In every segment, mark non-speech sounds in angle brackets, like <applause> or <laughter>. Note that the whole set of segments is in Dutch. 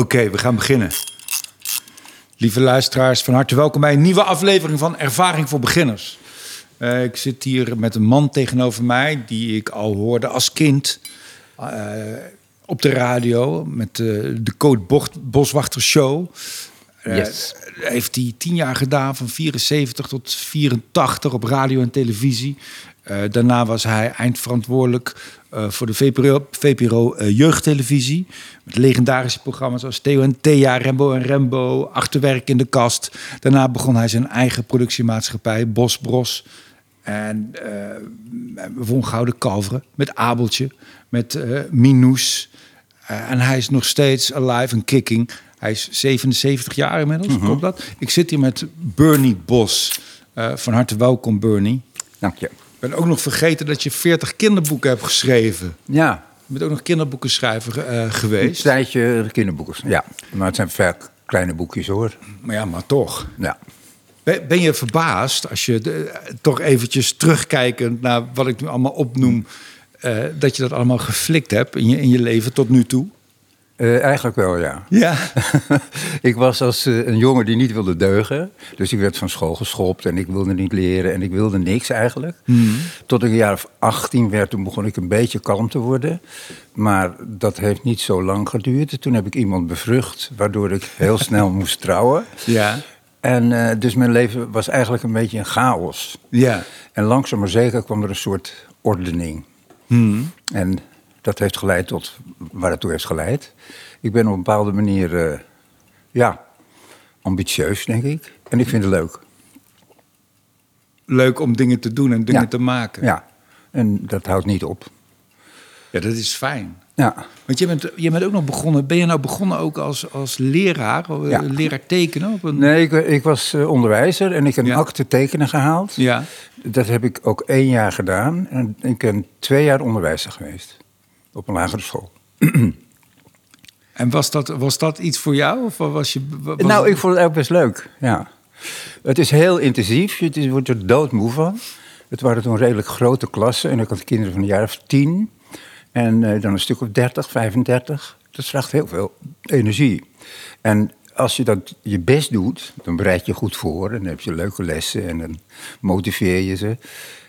Oké, we gaan beginnen. Lieve luisteraars, van harte welkom bij een nieuwe aflevering van Ervaring voor Beginners. Uh, ik zit hier met een man tegenover mij die ik al hoorde als kind uh, op de radio met uh, de Code Boswachter Show. Yes. heeft hij tien jaar gedaan, van 74 tot 84 op radio en televisie. Daarna was hij eindverantwoordelijk uh, voor de VPRO, VPRO uh, jeugdtelevisie. Met legendarische programma's als Theo en Thea, Rembo en Rembo, Achterwerk in de kast. Daarna begon hij zijn eigen productiemaatschappij, Bos Bros. En we won Gouden Kalveren met Abeltje, met Minous. en hij is nog steeds alive en kicking. Hij is 77 jaar inmiddels, -hmm. klopt dat? Ik zit hier met Bernie Bos. van harte welkom, Bernie. Dank je. Ik ben ook nog vergeten dat je 40 kinderboeken hebt geschreven. Ja. Je bent ook nog kinderboekenschrijver uh, geweest. Een tijdje kinderboeken, ja. Maar het zijn vaak kleine boekjes hoor. Maar ja, maar toch. Ja. Ben, ben je verbaasd als je de, toch eventjes terugkijkend naar wat ik nu allemaal opnoem... Uh, dat je dat allemaal geflikt hebt in je, in je leven tot nu toe? Uh, eigenlijk wel, ja. Ja? <laughs> ik was als uh, een jongen die niet wilde deugen. Dus ik werd van school geschopt en ik wilde niet leren en ik wilde niks eigenlijk. Mm. Tot ik een jaar of 18 werd, toen begon ik een beetje kalm te worden. Maar dat heeft niet zo lang geduurd. Toen heb ik iemand bevrucht, waardoor ik heel <laughs> snel moest trouwen. Ja. En uh, dus mijn leven was eigenlijk een beetje een chaos. Ja. En langzaam maar zeker kwam er een soort ordening. Mm. En dat heeft geleid tot waar het toe heeft geleid. Ik ben op een bepaalde manier, uh, ja, ambitieus, denk ik. En ik vind het leuk. Leuk om dingen te doen en dingen ja. te maken. Ja, en dat houdt niet op. Ja, dat is fijn. Ja. Want je bent, je bent ook nog begonnen. Ben je nou begonnen ook als, als leraar? Ja. Leraar tekenen? Op een... Nee, ik, ik was uh, onderwijzer en ik heb een Ja. acte tekenen gehaald. Ja. Dat heb ik ook één jaar gedaan. En ik ben twee jaar onderwijzer geweest. Op een lagere school. En was dat, was dat iets voor jou? Of was je, was Nou, ik vond het ook best leuk, ja. Het is heel intensief, je wordt er doodmoe van. Het waren toen redelijk grote klassen en ik had kinderen van een jaar of tien. En eh, dan een stuk of 30, 35. Dat vraagt heel veel energie. En als je dat je best doet, dan bereid je goed voor. En dan heb je leuke lessen en dan motiveer je ze.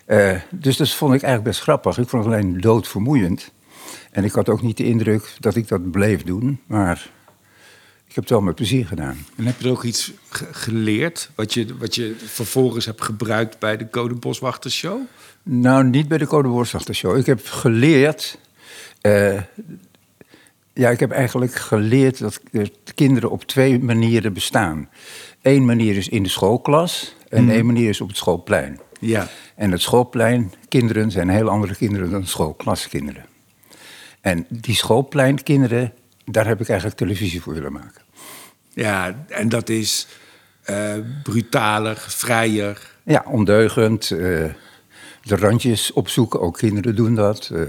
Eh, dus dat vond ik eigenlijk best grappig. Ik vond het alleen doodvermoeiend. En ik had ook niet de indruk dat ik dat bleef doen. Maar ik heb het wel met plezier gedaan. En heb je er ook iets ge- geleerd? Wat je, wat je vervolgens hebt gebruikt bij de Code Boswachter Show? Nou, niet bij de Code Woordzachter Show. Ik heb geleerd. eh, ja, ik heb eigenlijk geleerd dat de kinderen op twee manieren bestaan. Eén manier is in de schoolklas en één manier is op het schoolplein. Ja. En het schoolplein, kinderen zijn heel andere kinderen dan schoolklaskinderen. En die schoolpleinkinderen, daar heb ik eigenlijk televisie voor willen maken. Ja, en dat is eh, brutaler, vrijer. Ja, ondeugend. eh, de randjes opzoeken, ook kinderen doen dat. eh,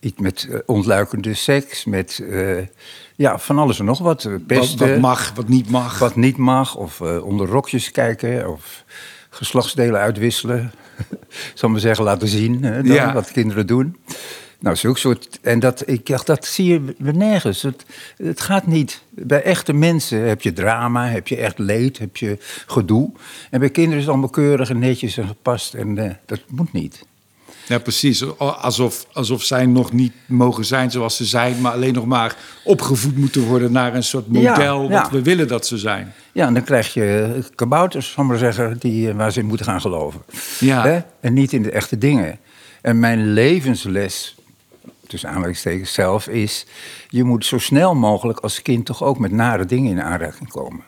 iets met ontluikende seks, met ja, van alles en nog wat. eh, Wat, Pesten, wat mag, wat niet mag. wat niet mag, of onder rokjes kijken, of geslachtsdelen uitwisselen. <laughs> Zal maar zeggen, laten zien hè, dan, Ja. wat kinderen doen. Nou, zulke soort. En dat, ik dacht, dat zie je nergens. Het, het gaat niet. Bij echte mensen heb je drama, heb je echt leed, heb je gedoe. En bij kinderen is het allemaal keurig en netjes en gepast. En eh, dat moet niet. Ja, precies. Alsof, alsof zij nog niet mogen zijn zoals ze zijn, maar alleen nog maar opgevoed moeten worden naar een soort model ja. wat we willen dat ze zijn. Ja, en dan krijg je kabouters, zal maar zeggen, die, eh, waar ze in moeten gaan geloven. Ja. Hè? En niet in de echte dingen. En mijn levensles, tussen aanleidingstekens zelf, is... je moet zo snel mogelijk als kind toch ook met nare dingen in aanraking komen.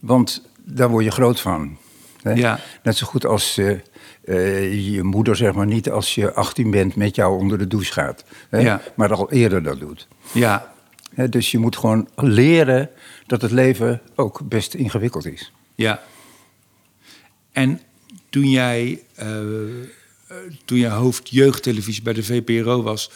Want daar word je groot van. Hè? Ja. Net zo goed als eh, eh, je moeder, zeg maar, niet als je 18 bent met jou onder de douche gaat. Hè? Ja. Maar al eerder dat doet. Ja, Hè, dus je moet gewoon leren dat het leven ook best ingewikkeld is. ja. En toen jij, eh, toen jij hoofd jeugdtelevisie bij de VPRO was,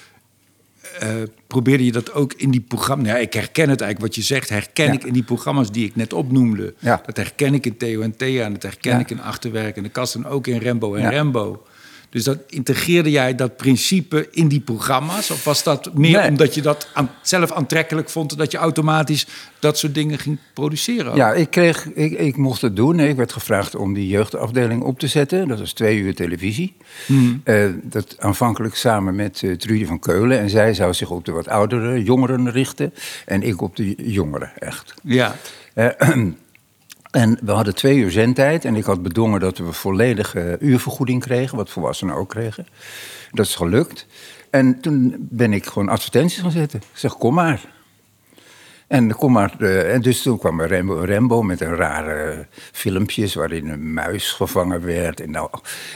eh, probeerde je dat ook in die programma's... Ja, ik herken het eigenlijk, wat je zegt, herken Ja. ik in die programma's die ik net opnoemde. Ja. Dat herken ik in Theo en Thea en dat herken ik in Achterwerk en de Kast en ook in Rembo en. Rembo. Dus dat integreerde jij dat principe in die programma's? Of was dat meer Nee. omdat je dat aan- zelf aantrekkelijk vond... dat je automatisch dat soort dingen ging produceren? Ja, ik, kreeg, ik, ik mocht het doen. Ik werd gevraagd om die jeugdafdeling op te zetten. Dat was twee uur televisie. Eh, dat aanvankelijk samen met eh, Trudy van Keulen. En zij zou zich op de wat oudere jongeren richten. En ik op de jongeren, echt. Ja. Eh, <clears throat> en we hadden twee uur zendtijd. En ik had bedongen dat we volledige uurvergoeding kregen. Wat volwassenen ook kregen. Dat is gelukt. En toen ben ik gewoon advertenties gaan zetten. Ik zeg, kom maar. En, kom maar eh, en dus toen kwam Rembo met een rare filmpjes waarin een muis gevangen werd. En, nou,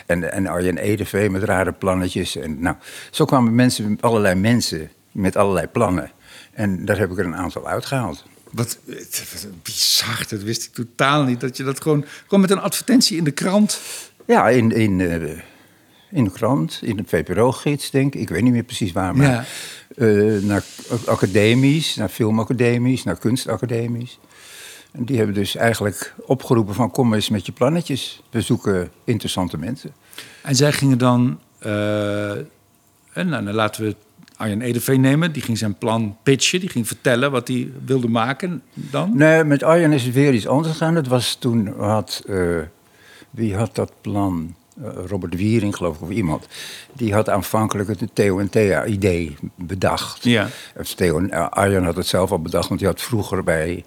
en, en Arjen Edevee met rare plannetjes. En, nou, zo kwamen mensen, allerlei mensen met allerlei plannen. En daar heb ik er een aantal uitgehaald. Wat, was bizar, dat wist ik totaal niet. Dat je dat gewoon, gewoon met een advertentie in de krant... Ja, in, in, eh, in de krant, in de VPRO-gids, denk ik. Ik weet niet meer precies waar, maar... Ja. eh, naar academies, naar filmacademies, naar kunstacademies. En die hebben dus eigenlijk opgeroepen van... kom eens met je plannetjes. We zoeken interessante mensen. En zij gingen dan... eh, en nou, dan laten we Arjen Edeveen nemen. Die ging zijn plan pitchen. Die ging vertellen wat hij wilde maken dan. Nee, met Arjen is het weer iets anders gegaan. Het was toen had... eh, wie had dat plan? Eh, Robert Wiering, geloof ik, of iemand. Die had aanvankelijk het Theo en Thea-idee bedacht. Ja. Of Theo, eh, Arjen had het zelf al bedacht, want hij had vroeger bij...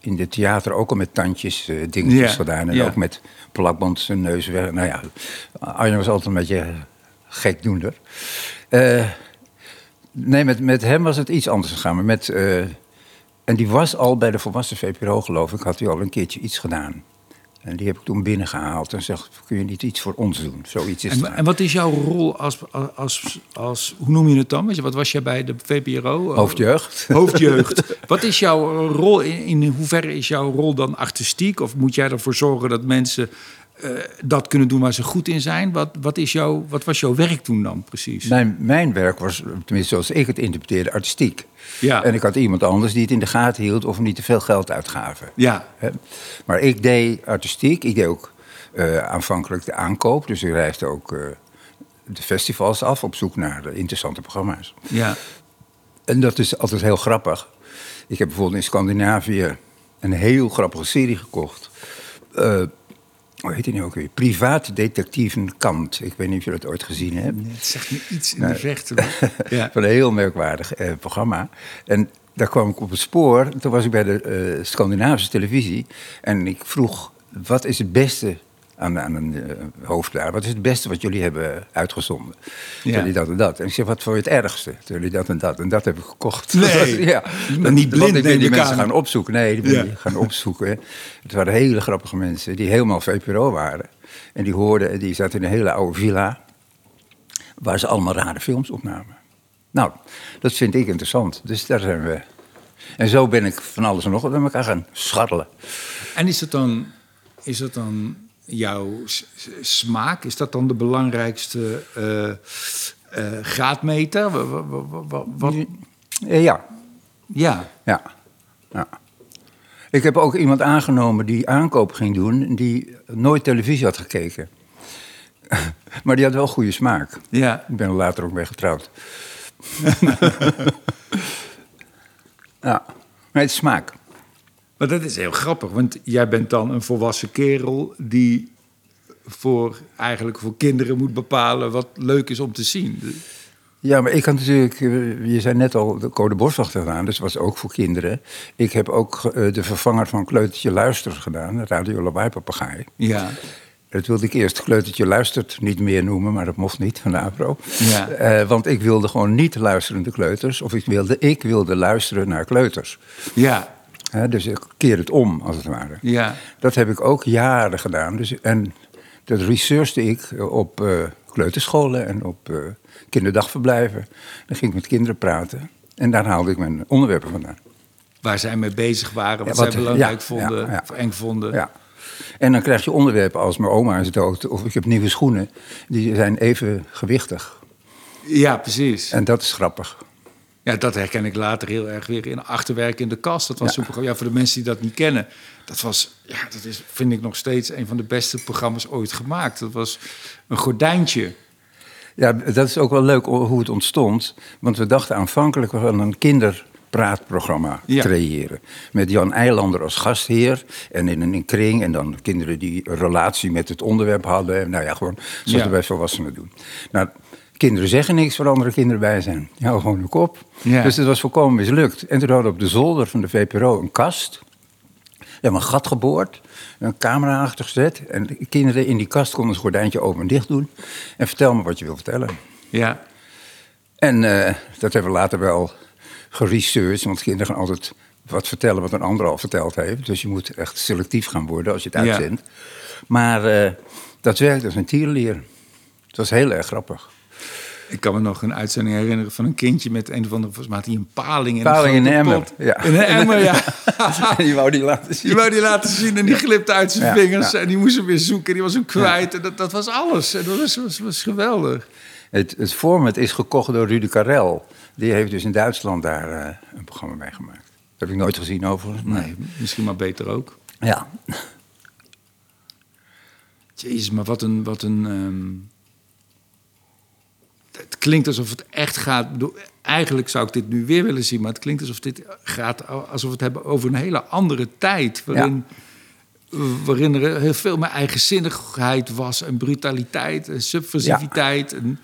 in de theater ook al met tandjes eh, dingetjes gedaan. En ook met plakband zijn neus weg. Nou ja, Arjen was altijd een beetje gekdoender. Eh nee, met, met hem was het iets anders gegaan. Maar met, eh, en die was al bij de volwassen VPRO, geloof ik, had hij al een keertje iets gedaan. En die heb ik toen binnengehaald en zeg, kun je niet iets voor ons doen? Zoiets is het. En, en wat is jouw rol als, als, als... Hoe noem je het dan? Weet je, wat was jij bij de VPRO? Hoofdjeugd. <laughs> Hoofdjeugd. Wat is jouw rol? In, in hoeverre is jouw rol dan artistiek? Of moet jij ervoor zorgen dat mensen eh, dat kunnen doen waar ze goed in zijn? Wat, wat, is jouw, wat was jouw werk toen dan precies? Mijn, mijn werk was, tenminste zoals ik het interpreteerde, artistiek. Ja. En ik had iemand anders die het in de gaten hield of niet te veel geld uitgaven. Ja. Maar ik deed artistiek, ik deed ook eh, aanvankelijk de aankoop. Dus ik reisde ook eh, de festivals af op zoek naar interessante programma's. ja. En dat is altijd heel grappig. Ik heb bijvoorbeeld in Scandinavië een heel grappige serie gekocht. Hoe heet die nu ook weer? Privaatdetectieven Kant. Ik weet niet of je dat ooit gezien hebt. Nee, Het zegt me iets in de vechten. hoor. <laughs> Ja. Van een heel merkwaardig eh, programma. En daar kwam ik op het spoor. Toen was ik bij de eh, Scandinavische televisie. En ik vroeg, wat is het beste aan, aan een hoofdlaar? Wat is het beste wat jullie hebben uitgezonden? Ja. jullie dat en dat. En ik zeg, wat je het ergste? Toen jullie dat en dat. En dat heb ik gekocht. Nee. <laughs> ja. Niet blind, Want ik ben die mensen aan. gaan opzoeken. Nee, die ben Ja. die gaan opzoeken. Het waren hele grappige mensen die helemaal VPRO waren. En die hoorden, die zaten in een hele oude villa waar ze allemaal rare films opnamen. Nou, dat vind ik interessant. Dus daar zijn we. En zo ben ik van alles en nog wat met elkaar gaan scharrelen. En is het dan, is het dan jouw smaak? Is dat dan de belangrijkste graadmeter? Wat, ja, ja, ja. Ik heb ook iemand aangenomen die aankoop ging doen... die nooit televisie had gekeken. <laughs> maar die had wel goede smaak. ja. Ik ben er later ook mee getrouwd. <laughs> <laughs> ja, maar het is smaak. Maar dat is heel grappig, want jij bent dan een volwassen kerel die voor, eigenlijk voor kinderen moet bepalen wat leuk is om te zien. Ja, maar ik had natuurlijk, eh, je zei net al, de Code Boswachter gedaan, dus dat was ook voor kinderen. Ik heb ook eh, de vervanger van Kleutertje Luistert gedaan, de Radio Lawaai Papegaai. Ja, Dat wilde ik eerst Kleutertje Luistert niet meer noemen, maar dat mocht niet van de APRO. Ja. Eh, want ik wilde gewoon niet luisterende kleuters, of ik wilde, ik wilde luisteren naar kleuters. ja, Dus ik keer het om, als het ware. ja. Dat heb ik ook jaren gedaan. Dus, en dat researchte ik op eh, kleuterscholen en op eh, kinderdagverblijven. Dan ging ik met kinderen praten. En daar haalde ik mijn onderwerpen vandaan. Waar zij mee bezig waren, wat, Ja, wat- zij belangrijk ja, vonden, ja. of eng vonden. Ja. En dan krijg je onderwerpen als mijn oma is dood of ik heb nieuwe schoenen. Die zijn even gewichtig. Ja, precies. En dat is grappig. Ja, dat herken ik later heel erg weer in Achterwerk in de Kast. Dat was zo'n programma, ja, voor de mensen die dat niet kennen. Dat was, ja, dat is, vind ik nog steeds een van de beste programma's ooit gemaakt. Dat was een gordijntje. Ja, dat is ook wel leuk hoe het ontstond. Want we dachten aanvankelijk we gaan een kinderpraatprogramma Ja. creëren. Met Jan Eilander als gastheer en in een kring. En dan kinderen die een relatie met het onderwerp hadden. Nou ja, gewoon zoals Ja. we bij volwassenen doen. Nou, kinderen zeggen niks waar andere kinderen bij zijn. Die houden gewoon hun kop. Ja. Dus het was volkomen mislukt. En toen hadden we op de zolder van de VPRO een kast. We hebben een gat geboord, een camera achter gezet. En de kinderen in die kast konden het gordijntje open en dicht doen. En vertel me wat je wil vertellen. Ja, En eh, dat hebben we later wel geresearched. Want kinderen gaan altijd wat vertellen wat een ander al verteld heeft. Dus je moet echt selectief gaan worden als je het Ja. uitzendt. Maar eh, dat werkt als een tierenleer. Het was heel erg grappig. Ik kan me nog een uitzending herinneren van een kindje met een of andere, volgens mij had hij een paling in Paling in grote een emmer, ja. In een emmer, ja. En <laughs> die wou die laten zien. Die wou die laten zien en die glipte uit zijn Ja, vingers. ja. En die moest hem weer zoeken. Die was hem kwijt. En dat, dat was alles. En dat was, was, was geweldig. Het, het format is gekocht door Rudy Karel. Die heeft dus in Duitsland daar eh, een programma mee gemaakt. Dat heb ik nooit gezien overigens. maar- Nee, misschien maar beter ook. Ja. Jezus, maar wat een... Wat een ehm, Het klinkt alsof het echt gaat... Eigenlijk zou ik dit nu weer willen zien... maar het klinkt alsof dit gaat... alsof we het hebben over een hele andere tijd... waarin, waarin er heel veel meer eigenzinnigheid was... en brutaliteit en subversiviteit. En,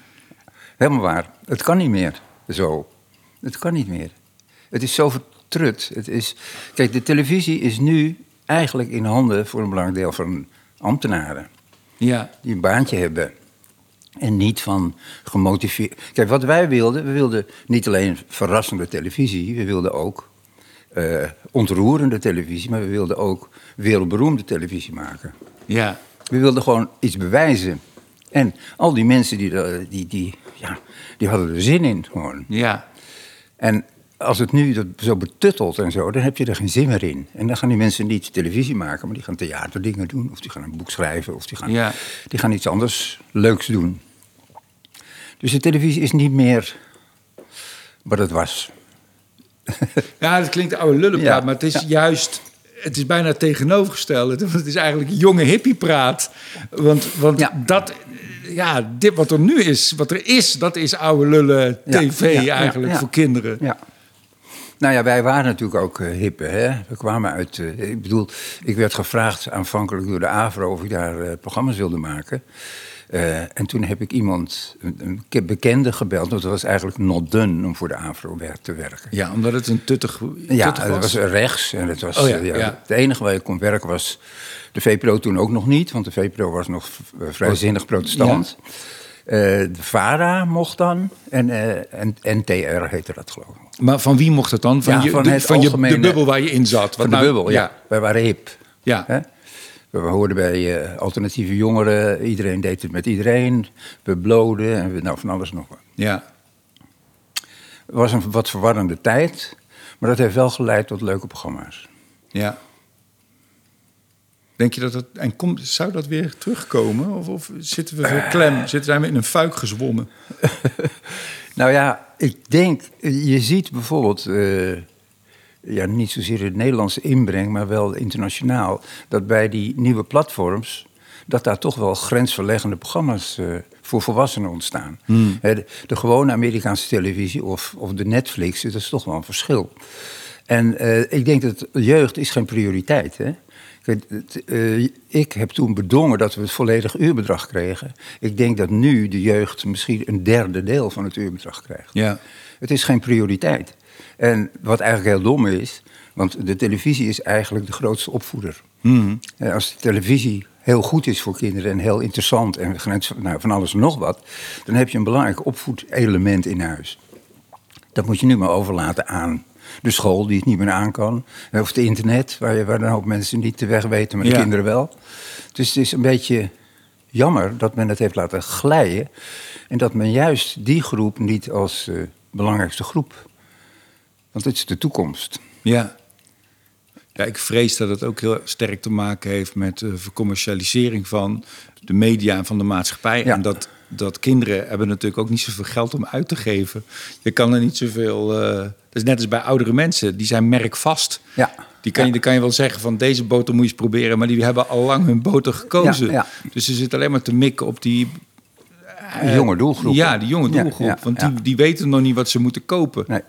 Helemaal waar. Het kan niet meer zo. Het kan niet meer. Het is zo vertrut. Het is... Kijk, de televisie is nu eigenlijk in handen voor een belangrijk deel van ambtenaren. ja, Die een baantje hebben. En niet van gemotiveerd. Kijk, wat wij wilden, we wilden niet alleen verrassende televisie, we wilden ook eh, ontroerende televisie, maar we wilden ook wereldberoemde televisie maken. ja, We wilden gewoon iets bewijzen. En al die mensen die, die, die, ja, die hadden er zin in gewoon. ja. En als het nu dat zo betuttelt en zo, dan heb je er geen zin meer in. En dan gaan die mensen niet televisie maken, maar die gaan theaterdingen doen. Of die gaan een boek schrijven, of die gaan, Ja. die gaan iets anders leuks doen. Dus de televisie is niet meer wat het was. <laughs> Ja, dat klinkt oude lullenpraat, Ja, maar het is ja. juist... Het is bijna. <laughs> Want Het is eigenlijk jonge hippiepraat. Want, want dat... Ja, dit wat er nu is, wat er is, dat is oude lullen tv ja, ja, eigenlijk ja. voor kinderen. Ja. Nou ja, wij waren natuurlijk ook eh, hippe. Hè? We kwamen uit. eh, ik bedoel, ik werd gevraagd aanvankelijk door de AVRO of ik daar eh, programma's wilde maken. En toen heb ik iemand, een, een ke- bekende gebeld. Want het was eigenlijk not done om voor de AVRO te werken. Ja, omdat het een tuttig, Ja, het was rechts. En het was, Oh ja, ja, ja. Het enige waar je kon werken was de VPRO toen ook nog niet. Want de VPRO was nog vrijzinnig protestant. Eh, de VARA mocht dan. En, eh, en NTR heette dat geloof ik. Maar van wie mocht het dan? Van, Ja, je, van de, je, de bubbel waar je in zat. Wat Van de nou- bubbel, ja. Wij waren hip. Ja. Hè? We hoorden bij eh, alternatieve jongeren. Iedereen deed het met iedereen. We bloden en we, nou, van alles nog wat. ja. Het was een wat verwarrende tijd. Maar dat heeft wel geleid tot leuke programma's. Ja. Denk je dat het... En komt, zou dat weer terugkomen? Of, of zitten we klem? Zitten, zijn we in een fuik gezwommen? <laughs> Nou ja, ik denk, je ziet bijvoorbeeld, eh, ja, niet zozeer de Nederlandse inbreng, maar wel internationaal, dat bij die nieuwe platforms, dat daar toch wel grensverleggende programma's eh, voor volwassenen ontstaan. Hè, de, de gewone Amerikaanse televisie of, of de Netflix, dat is toch wel een verschil. En eh, ik denk dat jeugd is geen prioriteit. Hè? Eh, ik heb toen bedongen dat we het volledig uurbedrag kregen. Ik denk dat nu de jeugd misschien een derde deel van het uurbedrag krijgt. Ja. Het is geen prioriteit. En wat eigenlijk heel dom is, want de televisie is eigenlijk de grootste opvoeder. En als de televisie heel goed is voor kinderen en heel interessant en nou, van alles en nog wat, dan heb je een belangrijk opvoedelement in huis. Dat moet je nu maar overlaten aan de school die het niet meer aan kan. Of het internet, waar, je, waar een hoop mensen niet de weg weten, maar de Ja. kinderen wel. Dus het is een beetje jammer dat men het heeft laten glijden. En dat men juist die groep niet als eh, belangrijkste groep. Want het is de toekomst. Ja. Ja, ik vrees dat het ook heel sterk te maken heeft met de vercommercialisering van de media en van de maatschappij. Ja. En dat dat kinderen hebben natuurlijk ook niet zoveel geld om uit te geven. Je kan er niet zoveel... eh dat is net als bij oudere mensen. Die zijn merkvast. Ja. Die kan je, dan kan je wel zeggen van deze boter moet je eens proberen. Maar die hebben al lang hun boter gekozen. Ja, ja. Dus ze zitten alleen maar te mikken op die... Die jonge doelgroep. Ja, die jonge doelgroep. want. Die, die weten nog niet wat ze moeten kopen. Nee.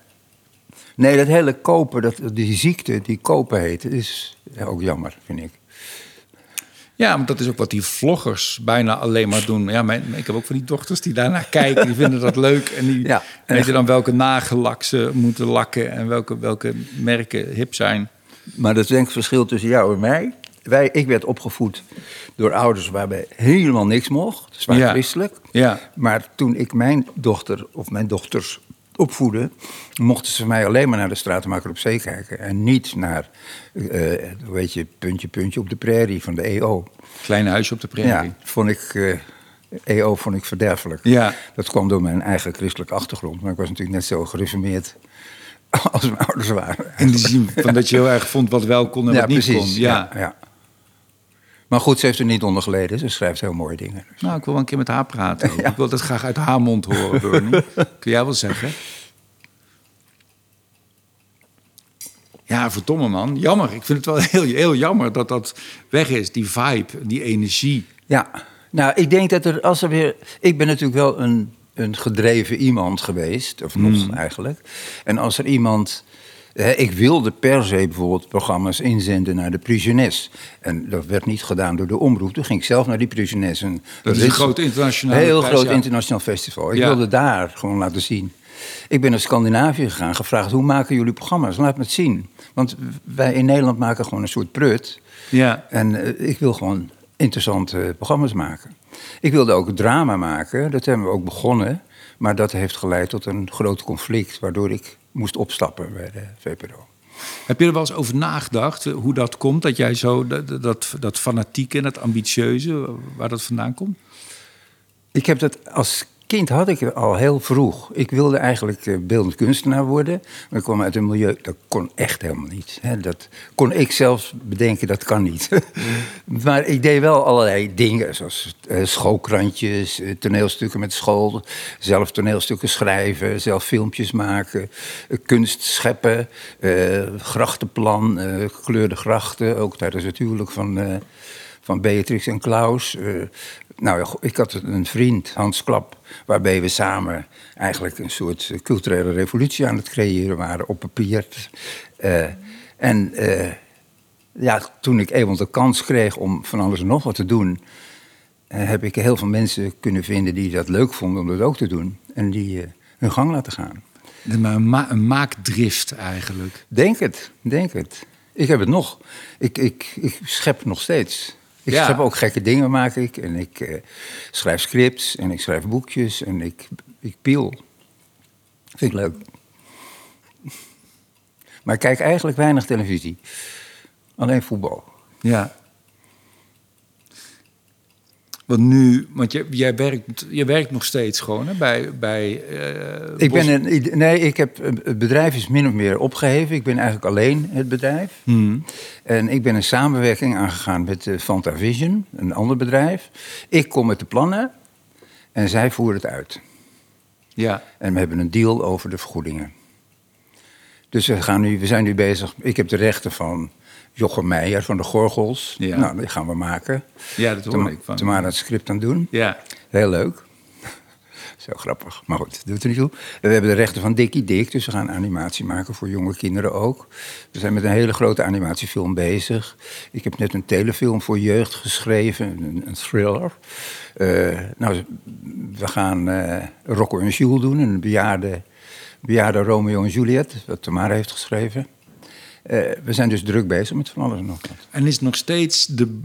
Nee, dat hele kopen, dat, die ziekte die kopen heet, is ook jammer, vind ik. Ja, maar dat is ook wat die vloggers bijna alleen maar doen. Ja, mijn, ik heb ook van die dochters die daarnaar kijken. Die vinden dat leuk. En die <laughs> Ja. weten dan welke nagellak ze moeten lakken. En welke, welke merken hip zijn. Maar dat is denk ik het verschil tussen jou en mij. Wij, ik werd opgevoed door ouders waarbij helemaal niks mocht. Zwaar Ja. christelijk. Ja, Maar toen ik mijn dochter of mijn dochters opvoedde, mochten ze mij alleen maar naar de Stratenmaker op Zee kijken. En niet naar, eh, hoe weet je, puntje, puntje op de prairie van de EO. kleine huisje op de prairie. Ja, vond ik, eh, EO vond ik verderfelijk. Ja. Dat kwam door mijn eigen christelijke achtergrond. Maar ik was natuurlijk net zo gereformeerd <laughs> als mijn ouders waren. In de zin van dat je heel erg vond wat wel kon en ja, wat niet precies. kon. Ja. Ja. ja. Maar goed, ze heeft er niet onder geleden. Ze schrijft heel mooie dingen. Nou, ik wil wel een keer met haar praten. <laughs> Ik wil dat graag uit haar mond horen, Bernie. <laughs> Kun jij wel zeggen? Ja, verdomme man. Jammer. Ik vind het wel heel, heel jammer dat dat weg is. Die vibe, die energie. Ja, nou, ik denk dat er als er weer. Ik ben natuurlijk wel een, een gedreven iemand geweest, of nog eigenlijk. En als er iemand. Ik wilde per se bijvoorbeeld programma's inzenden naar de Prisiones. En dat werd niet gedaan door de omroep. Toen ging ik zelf naar die Prisiones. En Dat is een groot internationaal Heel prijs, groot ja. internationaal festival. Ik Ja. wilde daar gewoon laten zien. Ik ben naar Scandinavië gegaan, gevraagd hoe maken jullie programma's? Laat me het zien. Want wij in Nederland maken gewoon een soort prut. Ja. En eh, ik wil gewoon interessante programma's maken. Ik wilde ook drama maken, dat hebben we ook begonnen. Maar dat heeft geleid tot een groot conflict, waardoor ik moest opstappen bij de VPRO. Heb je er wel eens over nagedacht eh, hoe dat komt? Dat jij zo dat, dat, dat fanatieke en dat ambitieuze, waar dat vandaan komt? Ik heb dat als kind had ik al heel vroeg. Ik wilde eigenlijk eh, beeldend kunstenaar worden. Maar ik kwam uit een milieu, dat kon echt helemaal niet. Dat kon ik zelfs bedenken, dat kan niet. <laughs> maar ik deed wel allerlei dingen, zoals eh, schoolkrantjes, eh, toneelstukken met school. Zelf toneelstukken schrijven, zelf filmpjes maken, kunst scheppen, grachtenplan, gekleurde grachten. Ook tijdens het huwelijk van... van Beatrix en Klaus. Nou, ik had een vriend, Hans Klap, waarbij we samen eigenlijk een soort eh, culturele revolutie aan het creëren waren op papier. Eh, en eh, ja, toen ik eenmaal de kans kreeg om van alles en nog wat te doen, heb ik heel veel mensen kunnen vinden die dat leuk vonden om dat ook te doen. En die hun gang laten gaan. Maar een, ma- een maakdrift eigenlijk. Denk het, denk het. Ik heb het nog. Ik, ik, ik schep nog steeds. Ik Ja. schep ook gekke dingen, maak ik. En ik eh, schrijf scripts en ik schrijf boekjes en ik, ik piel. Vind ik leuk. Maar ik kijk eigenlijk weinig televisie. Alleen voetbal. Ja. Want nu, want jij, jij, werkt, jij werkt nog steeds gewoon hè, bij. bij eh, Ik ben een, nee, ik heb, het bedrijf is min of meer opgeheven. Ik ben eigenlijk alleen het bedrijf. Hmm. En ik ben een samenwerking aangegaan met eh, Fanta Vision, een ander bedrijf. Ik kom met de plannen en zij voeren het uit. Ja, En we hebben een deal over de vergoedingen. Dus we, gaan nu, we zijn nu bezig. Ik heb de rechten van Jochem Meijer van de Gorgels. Ja. Nou, die gaan we maken. ja dat hoor ik van. Tamara het script aan doen. Ja, Heel leuk. <laughs> Zo grappig. Maar goed, doet er niet toe. We hebben de rechten van Dikkie Dik, dus we gaan animatie maken voor jonge kinderen ook. We zijn met een hele grote animatiefilm bezig. Ik heb net een telefilm voor jeugd geschreven, een, een thriller. Eh, nou, we gaan eh Rocco en Jules doen, een bejaarde, bejaarde Romeo en Juliet, wat Tamara heeft geschreven. Eh, we zijn dus druk bezig met van alles en nog wat. en is nog steeds de,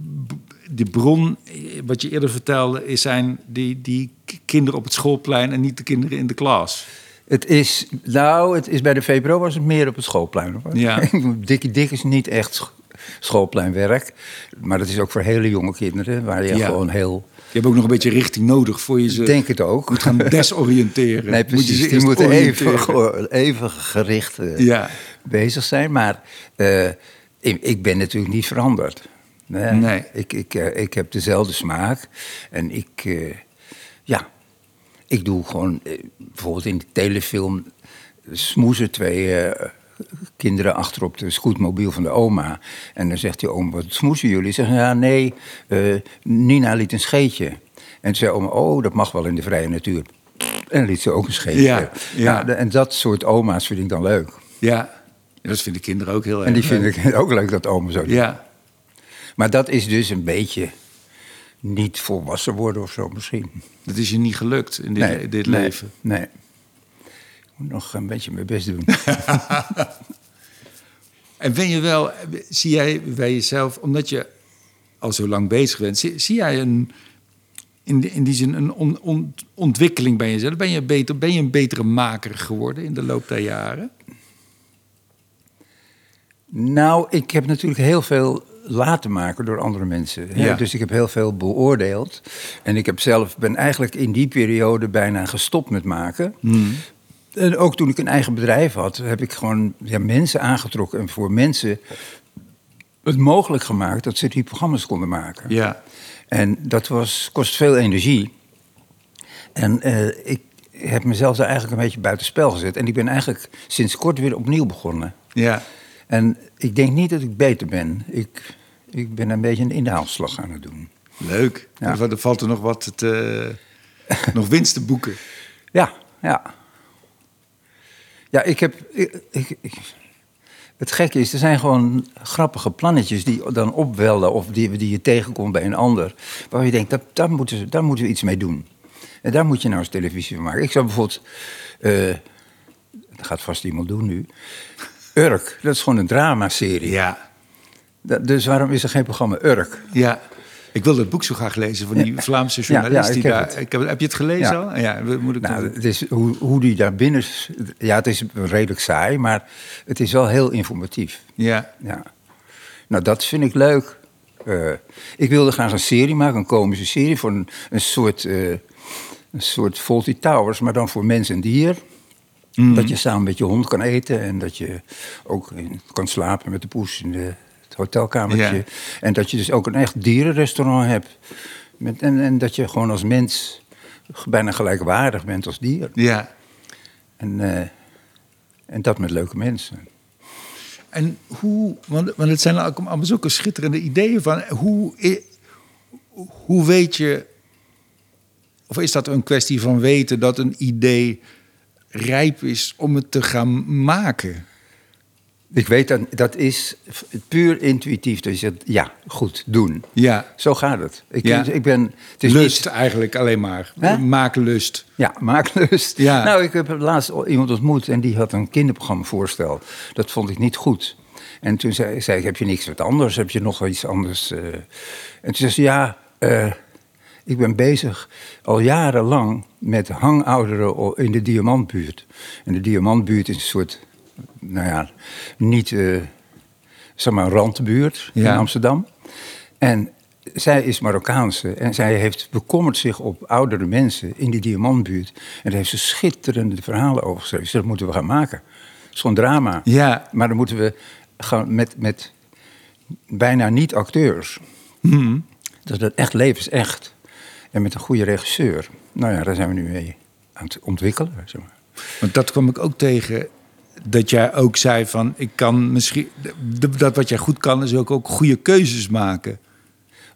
de bron, eh, wat je eerder vertelde, is zijn die, die kinderen op het schoolplein en niet de kinderen in de klas. Het is, nou, het is bij de VPRO was het meer op het schoolplein. Ja. <laughs> Dikkie Dik is niet echt sch- schoolpleinwerk. Maar dat is ook voor hele jonge kinderen, waar je Ja. gewoon heel... Je hebt ook nog een beetje richting nodig voor je ze Ik denk het ook. moet gaan <laughs> desoriënteren. Nee, Moet je precies. ze Die moeten even, even gericht eh, Ja. Bezig zijn. Maar eh, ik, ik ben natuurlijk niet veranderd. Nee. Nee. Ik, ik, eh, ik heb dezelfde smaak. En ik, eh, ja, ik doe gewoon, bijvoorbeeld in de telefilm, smoezen twee kinderen achter op de scootmobiel van de oma. En dan zegt die oom, wat smoezen jullie? Zeggen, ja, nee, Nina liet een scheetje. En toen zei oma, oh, dat mag wel in de vrije natuur. En dan liet ze ook een scheetje. Ja, ja. Nou, en dat soort oma's vind ik dan leuk. Ja, dat vinden kinderen ook heel erg En die leuk. vind ik ook leuk dat oma zo doet. Ja, Maar dat is dus een beetje niet volwassen worden of zo misschien. dat is je niet gelukt in dit, Nee, dit nee, leven. Nee. Ik moet nog een beetje mijn best doen. <laughs> En ben je wel, zie jij bij jezelf, omdat je al zo lang bezig bent, zie, zie jij een, in, die- in die zin een on- on- ontwikkeling bij jezelf? Ben je, beter, ben je een betere maker geworden in de loop der jaren? Nou, ik heb natuurlijk heel veel laten maken door andere mensen. Ja. Dus ik heb heel veel beoordeeld. En ik heb zelf, ben eigenlijk in die periode bijna gestopt met maken. En ook toen ik een eigen bedrijf had, heb ik gewoon ja, mensen aangetrokken. En voor mensen het mogelijk gemaakt dat ze die programma's konden maken. Ja. En dat was, kost veel energie. En eh, ik heb mezelf daar eigenlijk een beetje buitenspel gezet. En ik ben eigenlijk sinds kort weer opnieuw begonnen. Ja. En ik denk niet dat ik beter ben. Ik, ik ben een beetje een inhaalslag aan het doen. Leuk. Ja. Er valt er nog wat te, nog winst te boeken. <laughs> Ja, ja. Ja, ik heb. Ik, ik, ik- het gekke is, er zijn gewoon grappige plannetjes die dan opwellen of die, die je tegenkomt bij een ander. Waar je denkt, dat, daar, moeten, ze- daar moeten we iets mee doen. En daar moet je nou eens televisie van maken. Ik zou bijvoorbeeld. eh, dat gaat vast iemand doen nu. Urk, dat is gewoon een dramaserie. Ja. Dat- Dus waarom is er geen programma Urk? Ja. Ik wilde het boek zo graag lezen van die Vlaamse journalist. Ja, ja, ik die heb daar, ik heb, heb je het gelezen Ja. al? Ja, moet ik Nou, het is hoe, hoe die daar binnen. Ja, het is redelijk saai, maar het is wel heel informatief. ja. Ja. Nou, dat vind ik leuk. Eh, ik wilde graag een serie maken, een komische serie, voor een, een soort. eh een soort Fawlty Towers, maar dan voor mens en dier. Dat je samen met je hond kan eten en dat je ook in- kan slapen met de poes in de, het hotelkamertje. Ja. En dat je dus ook een echt dierenrestaurant hebt. Met, en, en dat je gewoon als mens bijna gelijkwaardig bent als dier. ja. En, eh, en dat met leuke mensen. En hoe, want, want het zijn allemaal zulke schitterende ideeën van hoe, hoe weet je, of is dat een kwestie van weten dat een idee rijp is om het te gaan maken? Ik weet dat dat is puur intuïtief. Dat je zegt, ja, goed, doen. Ja, Zo gaat het. Ik, Ja. ik ben, het is lust niet- eigenlijk alleen maar. Maaklust. ja, maaklust. Ja. Nou, ik heb laatst iemand ontmoet en die had een kinderprogramma voorstel. Dat vond ik niet goed. En toen zei, zei ik, heb je niks wat anders? Heb je nog iets anders? eh? En toen zei ze, ja, eh, ik ben bezig al jarenlang met hangouderen in de Diamantbuurt. En de Diamantbuurt is een soort, nou ja, niet, eh, zeg maar, randbuurt Ja. in Amsterdam. En zij is Marokkaanse en zij heeft bekommerd zich op oudere mensen in die Diamantbuurt. En daar heeft ze schitterende verhalen over geschreven. Ze dat moeten we gaan maken. Is gewoon drama. Ja. Maar dan moeten we gaan met, met bijna niet acteurs. Dat het echt levensecht. En met een goede regisseur. Nou ja, daar zijn we nu mee aan het ontwikkelen. Zeg maar. Want dat kwam ik ook tegen. Dat jij ook zei van, ik kan misschien... Dat wat jij goed kan, is ook, ook goede keuzes maken.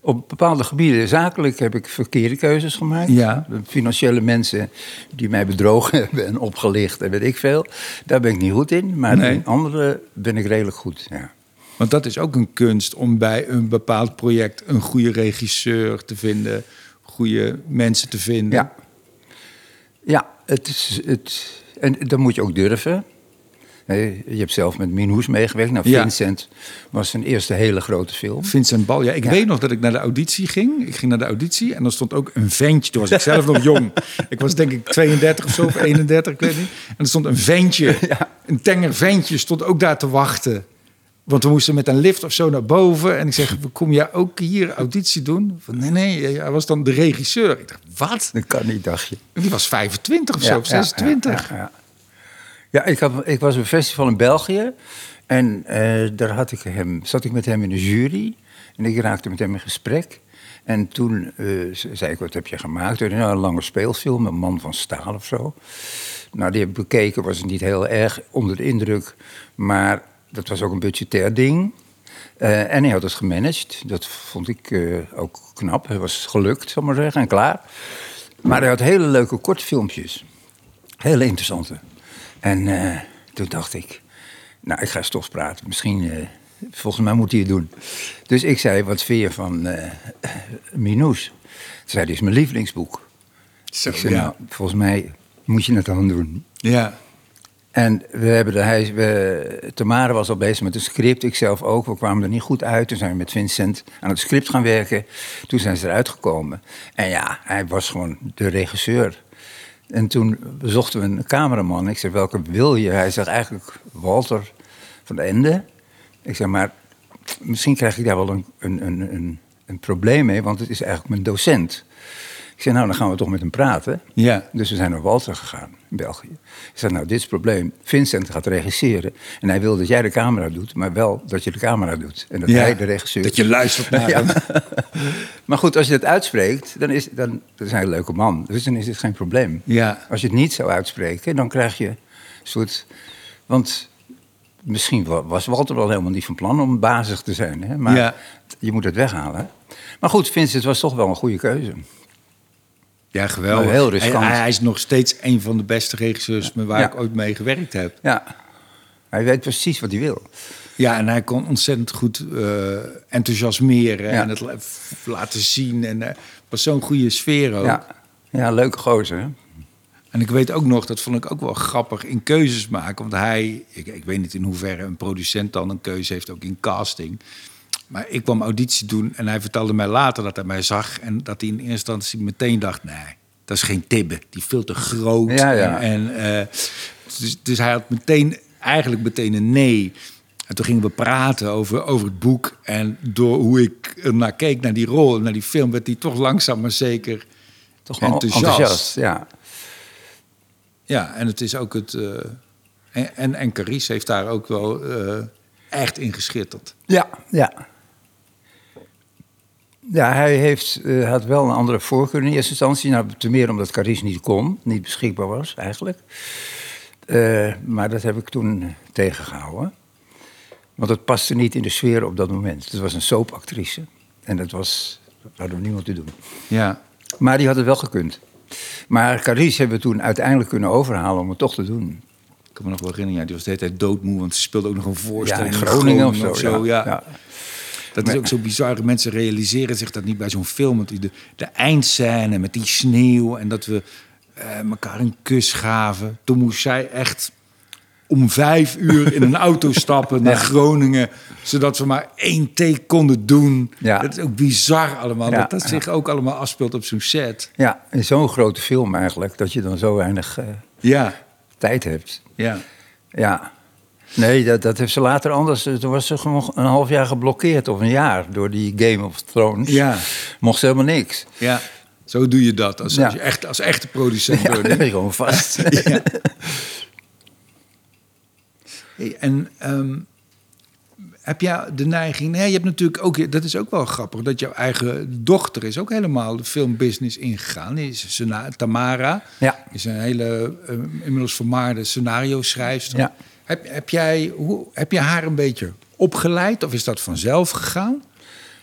Op bepaalde gebieden, zakelijk, heb ik verkeerde keuzes gemaakt. Ja. Financiële mensen die mij bedrogen <laughs> hebben en opgelicht en weet ik veel. Daar ben ik niet goed in. Maar Nee. in andere ben ik redelijk goed. Ja. Want dat is ook een kunst om bij een bepaald project een goede regisseur te vinden, goede mensen te vinden. Ja, ja het is, het, en dat moet je ook durven. Nee, Je hebt zelf met Minhoes meegewerkt. Nou, Ja. Vincent was zijn eerste hele grote film. Vincent Bal. Ja, ik Ja. weet nog dat ik naar de auditie ging. Ik ging naar de auditie en dan stond ook een ventje. Toen was ik zelf nog jong. <laughs> Ik was denk ik 32 of zo, of 31, ik weet niet. En er stond een ventje, <laughs> een tenger ventje, stond ook daar te wachten. Want we moesten met een lift of zo naar boven. En ik zeg, kom jij ook hier auditie doen? Van, nee, nee, hij was dan de regisseur. Ik dacht, wat? Dat kan niet, dacht je. Die was 25 of zo, of 26. Ja, ja, ja. Ja, ik, had, ik was op een festival in België. En eh, daar had ik hem, zat ik met hem in een jury. En ik raakte met hem in gesprek. En toen eh, zei ik, wat heb je gemaakt? Nou, een lange speelfilm, een man van staal of zo. Nou, die heb ik bekeken, was niet heel erg onder de indruk. Maar dat was ook een budgetair ding. Uh, en hij had het gemanaged. Dat vond ik uh, ook knap. Het was gelukt, zal ik maar zeggen, en klaar. Maar hij had hele leuke kortfilmpjes. Hele interessante. En uh, toen dacht ik, nou, ik ga toch praten. Misschien, volgens mij moet hij het doen. Dus ik zei, wat vind je van Minous? Toen zei, dit is mijn lievelingsboek. Zo, ik zei, ja. nou, volgens mij moet je het dan doen. Ja. En we hebben de, hij, Tamara was al bezig met een script, ik zelf ook. We kwamen er niet goed uit. Toen zijn we met Vincent aan het script gaan werken. Toen zijn ze eruit gekomen. En ja, hij was gewoon de regisseur. En toen zochten we een cameraman. Ik zei, welke wil je? Hij zegt eigenlijk Walter van de Ende. Ik zeg, maar misschien krijg ik daar wel een, een, een, een probleem mee, want het is eigenlijk mijn docent. Ik zei, nou, dan gaan we toch met hem praten. Ja. Dus we zijn naar Walter gegaan, in België. Ik zei, nou, dit is het probleem. Vincent gaat regisseren. En hij wil dat jij de camera doet, maar wel dat je de camera doet. En dat Ja, hij de regisseur dat je luistert naar <laughs> Ja. hem. <laughs> maar goed, als je dat uitspreekt, dan is, dan, dan is hij een leuke man. Dus dan is het geen probleem. Ja. Als je het niet zou uitspreken, dan krijg je een soort... Want misschien wa- was Walter wel helemaal niet van plan om bazig te zijn. Hè? Maar Ja. je moet het weghalen. Maar goed, Vincent was toch wel een goede keuze. Ja, geweldig. Maar heel riskant. Hij, hij is nog steeds een van de beste regisseurs met waar Ja. ik ooit mee gewerkt heb. Ja, hij weet precies wat hij wil. Ja, en hij kon ontzettend goed eh, enthousiasmeren Ja. en het laten zien. En eh was zo'n goede sfeer ook. Ja, ja leuke gozer. Hè? En ik weet ook nog, dat vond ik ook wel grappig, in keuzes maken. Want hij, ik, ik weet niet in hoeverre een producent dan een keuze heeft, ook in casting. Maar ik kwam auditie doen en hij vertelde mij later dat hij mij zag. En dat hij in eerste instantie meteen dacht, nee, dat is geen tibbe. Die is veel te groot. Ja, ja. En, en, eh, dus, dus hij had meteen, eigenlijk meteen een nee. En toen gingen we praten over, over het boek. En door hoe ik er naar keek, naar die rol, naar die film... werd hij toch langzaam maar zeker Toch enthousiast. enthousiast. ja. Ja, en het is ook het. eh, en, en, en Carice heeft daar ook wel eh, echt in geschitterd. Ja, ja. Ja, hij heeft, eh, had wel een andere voorkeur in eerste instantie. Nou, ten meer omdat Carice niet kon, niet beschikbaar was eigenlijk. Eh, maar dat heb ik toen tegengehouden. Want het paste niet in de sfeer op dat moment. Het was een soapactrice. En dat was, dat hadden we niemand te doen. Ja. Maar die had het wel gekund. Maar Carice hebben we toen uiteindelijk kunnen overhalen om het toch te doen. Ik kan me nog wel herinneren, ja, die was de hele tijd doodmoe, want ze speelde ook nog een Ja, voorstelling in Groningen of zo. ja. Ja. Dat is ook zo bizar. Mensen realiseren zich dat niet bij zo'n film. Want die de, de eindscène met die sneeuw en dat we eh, elkaar een kus gaven. Toen moest zij echt om vijf uur in een auto <laughs> stappen naar Groningen. Zodat we maar één take konden doen. Ja. Dat is ook bizar allemaal. Ja, dat dat zich ook allemaal afspeelt op zo'n set. Ja, in zo'n grote film eigenlijk, dat je dan zo weinig eh, Ja, tijd hebt. ja. Ja. Nee, dat, dat heeft ze later anders. Toen was ze gewoon een half jaar geblokkeerd, of een jaar, door die Game of Thrones. Ja. Mocht ze helemaal niks. Ja, zo doe je dat als, Ja. als, je echt, als echte producent. Ja, ben je gewoon vast. <laughs> Ja. <laughs> Hey, en ehm, heb jij de neiging... Nee, je hebt natuurlijk ook... Dat is ook wel grappig, dat jouw eigen dochter is ook helemaal de filmbusiness ingegaan. Is Tamara. Ja. Is een hele eh, inmiddels vermaarde scenario-schrijfster. Ja. Heb, heb, jij, hoe, heb je haar een beetje opgeleid of is dat vanzelf gegaan?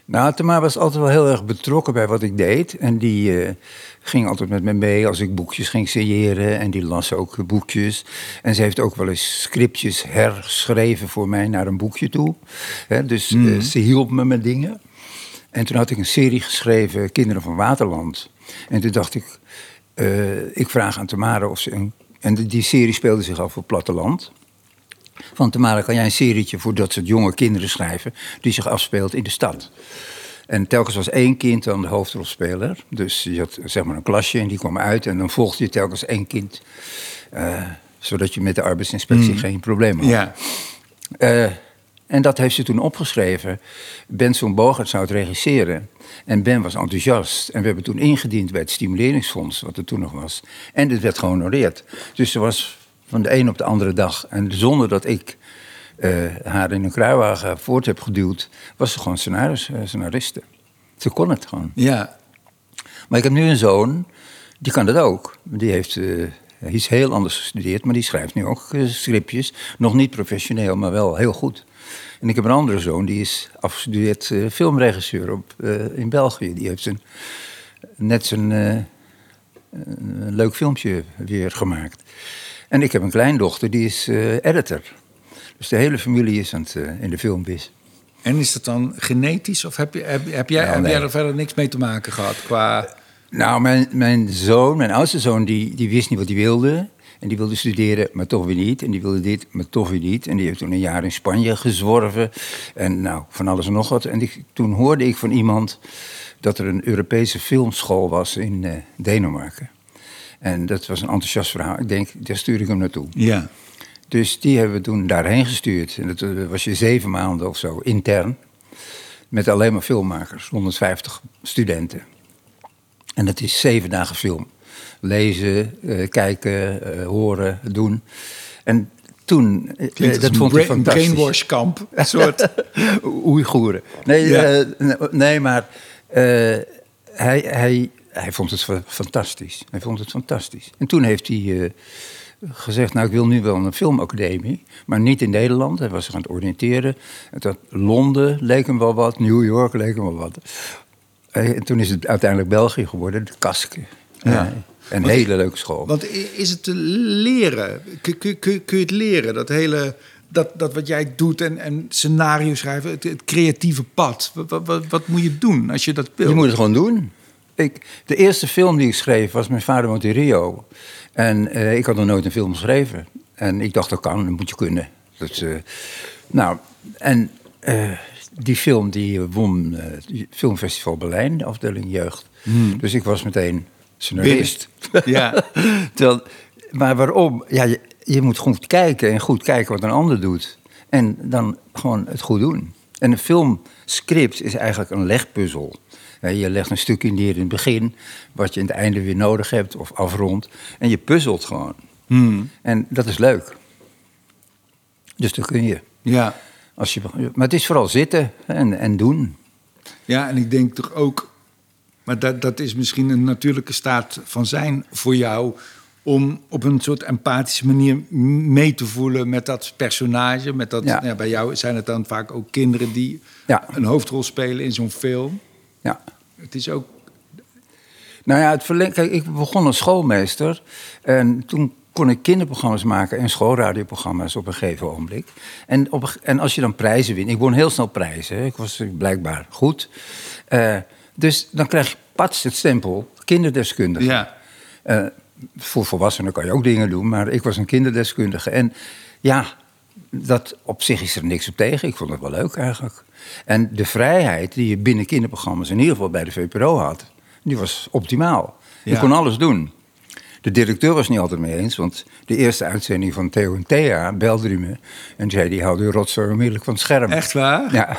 Nou, Tamar was altijd wel heel erg betrokken bij wat ik deed. En die eh, ging altijd met me mee als ik boekjes ging signeren. En die las ook boekjes. En ze heeft ook wel eens scriptjes herschreven voor mij naar een boekje toe. Dus eh, ze hielp me met dingen. En toen had ik een serie geschreven, Kinderen van Waterland. En toen dacht ik, eh, ik vraag aan Tamara of ze... Een, en die- die serie speelde zich af op het platteland. Van Tamara, kan jij een serietje voor dat soort jonge kinderen schrijven... die zich afspeelt in de stad? En telkens was één kind dan de hoofdrolspeler. Dus je had zeg maar een klasje en die kwam uit... en dan volgde je telkens één kind... eh, zodat je met de arbeidsinspectie geen probleem had. Ja. Eh, en dat heeft ze toen opgeschreven. Benson Bogert zou het regisseren. En Ben was enthousiast. En we hebben toen ingediend bij het Stimuleringsfonds, wat er toen nog was. En dit werd gehonoreerd. Dus ze was van de een op de andere dag. En zonder dat ik eh, haar in een kruiwagen voort heb geduwd, was ze gewoon scenaris, eh, scenariste. Ze kon het gewoon. Ja. Maar ik heb nu een zoon, die kan dat ook. Die heeft uh, iets heel anders gestudeerd, maar die schrijft nu ook uh, scriptjes. Nog niet professioneel, maar wel heel goed. En ik heb een andere zoon, die is afgestudeerd uh, filmregisseur op, in België. Die heeft zijn, net zijn een leuk filmpje weer gemaakt. En ik heb een kleindochter, die is editor. Dus de hele familie is aan het, in de filmbiz. En is dat dan genetisch of heb, je, heb, heb jij, nou, heb jij er verder niks mee te maken gehad qua... Nou, mijn, mijn zoon, mijn oudste zoon, die, die wist niet wat hij wilde. En die wilde studeren, maar toch weer niet. En die wilde dit, maar toch weer niet. En die heeft toen een jaar in Spanje gezworven. En nou, van alles en nog wat. En toen hoorde ik van iemand dat er een Europese filmschool was in uh, Denemarken. En dat was een enthousiast verhaal. Ik denk, daar stuur ik hem naartoe. Ja. Dus die hebben we toen daarheen gestuurd. En dat eh, was je zeven maanden of zo, intern. Met alleen maar filmmakers, 150 studenten. En dat is zeven dagen film. Lezen, uh, kijken, uh, horen, doen. En toen, uh, dat vond ik fantastisch. Een brainwashkamp, <laughs> een soort... Oeigoeren. Nee, ja. nee maar hij, hij, hij vond het fantastisch. Hij vond het fantastisch. En toen heeft hij gezegd, nou ik wil nu wel een filmacademie, maar niet in Nederland. Hij was zich aan het oriënteren. En Londen leek hem wel wat, New York leek hem wel wat. Eh, en toen is het uiteindelijk België geworden, de Kaske. Ja. Een hele leuke school. Want is het te leren? Kun, kun, kun, kun je het leren, dat hele... Dat, dat wat jij doet en, en scenario schrijven, het, creatieve pad. Wat, wat, wat, moet je doen als je dat wil? Je moet het gewoon doen. Ik, de eerste film die ik schreef was Mijn vader woont in Rio. En uh, ik had nog nooit een film geschreven. En ik dacht, dat kan, dat moet je kunnen. Dat, uh, nou, en uh, die film die won het Filmfestival Berlijn, de afdeling jeugd. Hmm. Dus ik was meteen scenarist. Ja. <laughs> Terwijl, maar waarom? Ja, je, je, moet goed kijken en goed kijken wat een ander doet. En dan gewoon het goed doen. En een filmscript is eigenlijk een legpuzzel. Je legt een stukje neer in het begin, wat je in het einde weer nodig hebt of afrondt. En je puzzelt gewoon. Hmm. En dat is leuk. Dus dat kun je. Ja. Als je, maar het is vooral zitten en, en doen. Ja, en ik denk toch ook, maar dat, dat is misschien een natuurlijke staat van zijn voor jou, om op een soort empathische manier mee te voelen met dat personage. Met dat, ja. bij jou zijn het dan vaak ook kinderen die ja. een hoofdrol spelen in zo'n film. Ja. Het is ook. Nou ja, het verleng... Kijk, ik begon als schoolmeester. En toen kon ik kinderprogramma's maken en schoolradioprogramma's op een gegeven ogenblik. En, op, en als je dan prijzen wint, ik won heel snel prijzen, ik was blijkbaar goed. Uh, dus dan krijg je pats het stempel kinderdeskundige. Ja. Uh, voor volwassenen kan je ook dingen doen, maar ik was een kinderdeskundige. En ja, dat op zich is er niks op tegen. Ik vond het wel leuk eigenlijk. En de vrijheid die je binnen kinderprogramma's, in ieder geval bij de VPRO had, die was optimaal. Je kon alles doen. De directeur was niet altijd mee eens, want de eerste uitzending van Theo en Thea belde hij me en zei: die haalde rotzooi onmiddellijk van het scherm. Echt waar? Ja.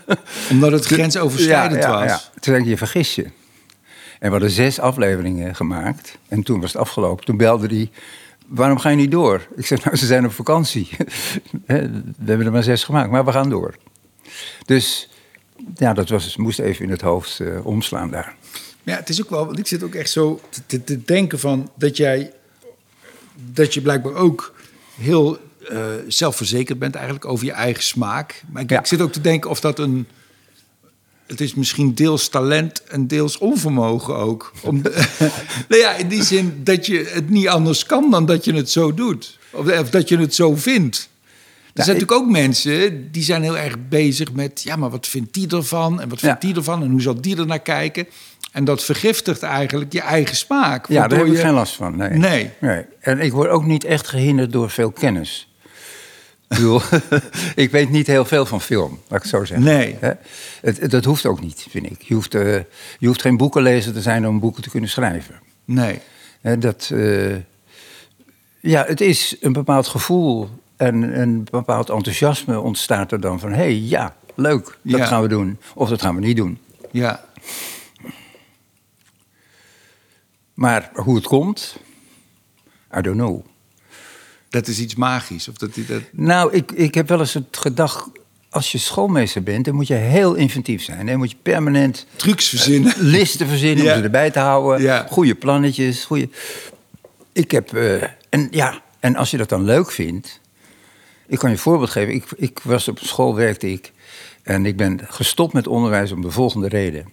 <laughs> Omdat het grensoverschrijdend ja, ja, was. Toen ik: je vergis je. En we hadden zes afleveringen gemaakt. En toen was het afgelopen. Toen belde hij: waarom ga je niet door? Ik zei: nou, ze zijn op vakantie. <laughs> we hebben er maar zes gemaakt, maar we gaan door. Dus ja, dat was, moest even in het hoofd uh, omslaan daar. Ja, het is ook wel, want ik zit ook echt zo te, te denken van dat jij, dat je blijkbaar ook heel uh, zelfverzekerd bent eigenlijk over je eigen smaak. Maar ik, ik, zit ook te denken of dat een, het is misschien deels talent en deels onvermogen ook. Om, <laughs> nou ja, in die zin dat je het niet anders kan dan dat je het zo doet. Of, of dat je het zo vindt. Er zijn natuurlijk ook mensen die zijn heel erg bezig met... ja, maar wat vindt die ervan en wat vindt die ervan... en hoe zal die er naar kijken? En dat vergiftigt eigenlijk je eigen smaak. Ja, daar heb ik geen last van. Nee. nee. nee. En ik word ook niet echt gehinderd door veel kennis. Ik, bedoel, <laughs> ik weet niet heel veel van film, laat ik het zo zeggen. Nee. Het, dat hoeft ook niet, vind ik. Je hoeft, uh, je hoeft geen boekenlezer te zijn om boeken te kunnen schrijven. Nee. Dat, uh, ja, het is een bepaald gevoel en een bepaald enthousiasme ontstaat er dan van... hé, hey, ja, leuk, dat gaan we doen. Of dat gaan we niet doen. Ja. Maar hoe het komt, I don't know. Dat is iets magisch? Of dat, dat... Nou, ik, ik heb wel eens het gedacht... als je schoolmeester bent, dan moet je heel inventief zijn. Dan moet je permanent <laughs> Trucs verzinnen. listen verzinnen Ja. om ze erbij te houden. Ja. Goede plannetjes. Goede... Ik heb, eh, en ja, en als je dat dan leuk vindt. Ik kan je een voorbeeld geven. Ik, ik was op school, werkte ik. En ik ben gestopt met onderwijs om de volgende reden.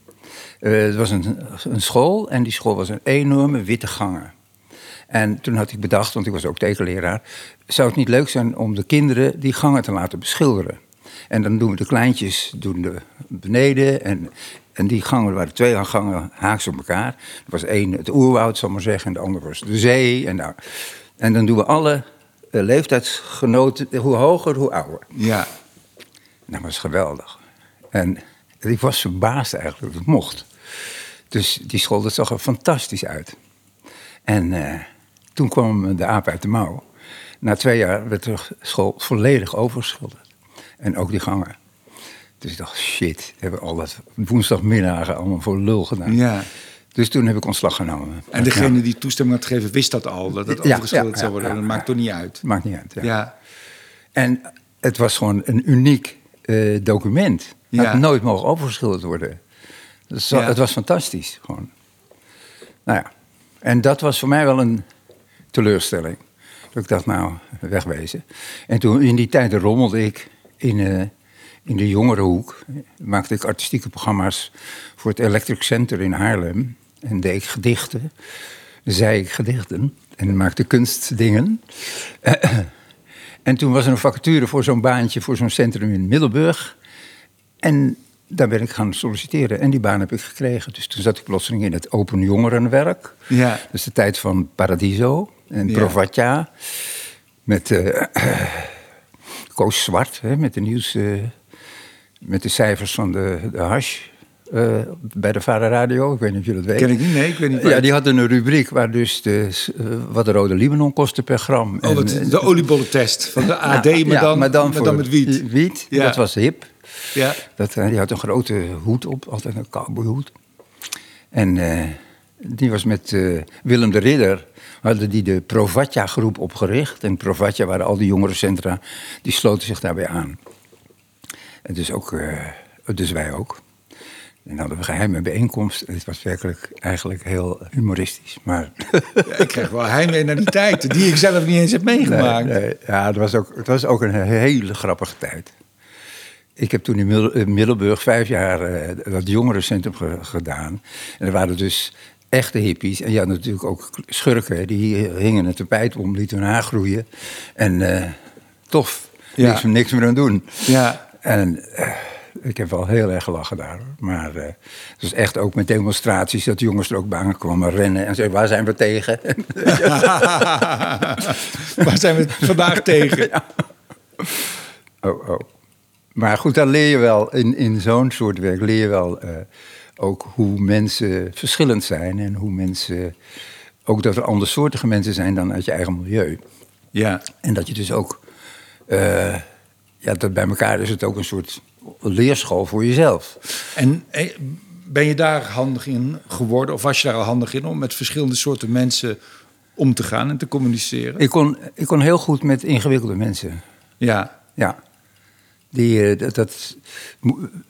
Eh, het was een, een school en die school was een enorme witte gangen. En toen had ik bedacht, want ik was ook tekenleraar... zou het niet leuk zijn om de kinderen die gangen te laten beschilderen? En dan doen we de kleintjes doen de beneden. En, en die gangen waren twee gangen haaks op elkaar. Er was één het oerwoud, zal ik maar zeggen, en de andere was de zee. En, nou, en dan doen we alle eh, leeftijdsgenoten, hoe hoger, hoe ouder. Ja. Dat was geweldig. En ik was verbaasd eigenlijk dat het mocht. Dus die school, dat zag er fantastisch uit. En eh, toen kwam de aap uit de mouw. Na twee jaar werd de school volledig overgeschilderd. En ook die gangen. Dus ik dacht, shit, hebben we al dat woensdagmiddagen allemaal voor lul gedaan. ja. Dus toen heb ik ontslag genomen. En degene die toestemming had gegeven, wist dat al, dat het Ja, overgeschilderd ja, zou worden. dat maakt toch niet uit. Maakt niet uit. Ja. Ja. En het was gewoon een uniek eh, document. Het had nooit mogen overgeschilderd worden. Dus Ja. Het was fantastisch, gewoon. Nou ja, en dat was voor mij wel een teleurstelling. Dat ik dacht, nou, wegwezen. En toen in die tijd rommelde ik in, eh, in de jongerenhoek. Maakte ik artistieke programma's voor het Electric Center in Haarlem. En deed ik gedichten. Zei ik gedichten. En maakte kunstdingen. <clears throat> En toen was er een vacature voor zo'n baantje, voor zo'n centrum in Middelburg. En daar ben ik gaan solliciteren. En die baan heb ik gekregen. Dus toen zat ik plotseling in het open jongerenwerk. Ja. Dat is de tijd van Paradiso en Ja. Provatja. Met eh <clears throat> Koos Zwart, hè, met de nieuws... eh, met de cijfers van de, de hash eh, bij de Vara Radio. Ik weet niet of je dat weet. Ken ik niet, nee, ik weet niet. Ja, die hadden een rubriek waar dus de, wat de rode Libanon kostte per gram. Oh, En, de oliebollentest van de <laughs> AD, ja, maar, ja, dan, maar dan, maar voor dan met wiet. Wiet, Ja. dat was hip. Ja. Dat, die had een grote hoed op, altijd een cowboyhoed. En die was met Willem de Ridder, hadden die de Provatja-groep opgericht. En Provatja waren al die jongerencentra, die sloten zich daarbij aan. En dus, ook, eh, dus wij ook. En hadden we geheime bijeenkomst. Het was werkelijk eigenlijk heel humoristisch. Maar Ja, ik krijg wel heimwee naar die tijd, die ik zelf niet eens heb meegemaakt. Nee, nee. Ja, het was, ook, het was ook een hele grappige tijd. Ik heb toen in Middel- in Middelburg vijf jaar eh, dat jongerencentrum ge- gedaan. En er waren dus echte hippies. En je had natuurlijk ook schurken. Die hingen een tapijt om, lieten hun haar groeien. En eh, tof, Ja. niks, niks meer aan doen. Ja. En eh, ik heb wel heel erg gelachen daar. Maar eh, het was echt ook met demonstraties dat de jongens er ook bij aankwamen rennen. En zeiden, waar zijn we tegen? <laughs> Waar zijn we vandaag tegen? Oh, oh. Maar goed, dan leer je wel, in, in zo'n soort werk leer je wel ook hoe mensen verschillend zijn. En hoe mensen, ook dat er andersoortige mensen zijn dan uit je eigen milieu. Ja. En dat je dus ook, eh, ja, dat bij elkaar is het ook een soort leerschool voor jezelf. En eh, ben je daar handig in geworden, of was je daar al handig in om met verschillende soorten mensen om te gaan en te communiceren? Ik kon, ik kon heel goed met ingewikkelde mensen. Ja. Ja. Die, eh, dat,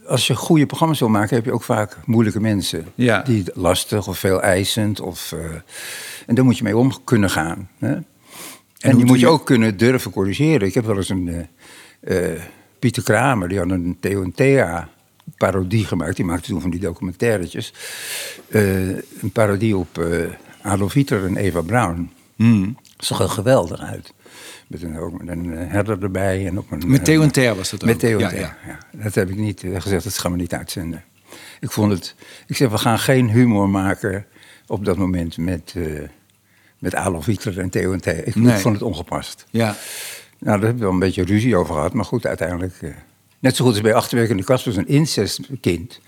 als je goede programma's wil maken, heb je ook vaak moeilijke mensen. Ja. Die lastig of veel eisend. Of, eh, en daar moet je mee om kunnen gaan. Hè? En, hoe die moet je je- ook kunnen durven corrigeren. Ik heb wel eens een eh, Pieter Kramer, die had een Theo en Thea parodie gemaakt. Die maakte toen van die documentairetjes. Een parodie op Adolf Hitler en Eva Braun. Hmm. Zag er geweldig uit. Met een, met een eh, herder erbij. En ook een, Met eh, Theo en Ter was dat ook? met Theo en Ja, Theo, ja. ja. Dat heb ik niet eh, gezegd, dat gaan we niet uitzenden. Ik vond het... Ik zeg, we gaan geen humor maken op dat moment met, eh, met Adolf Hitler en Theo en Theo. Ik, Nee. vond het ongepast. Ja. Nou, daar hebben we wel een beetje ruzie over gehad. Maar goed, uiteindelijk... net zo goed als bij Achterwerk in de Kast was een incestkind.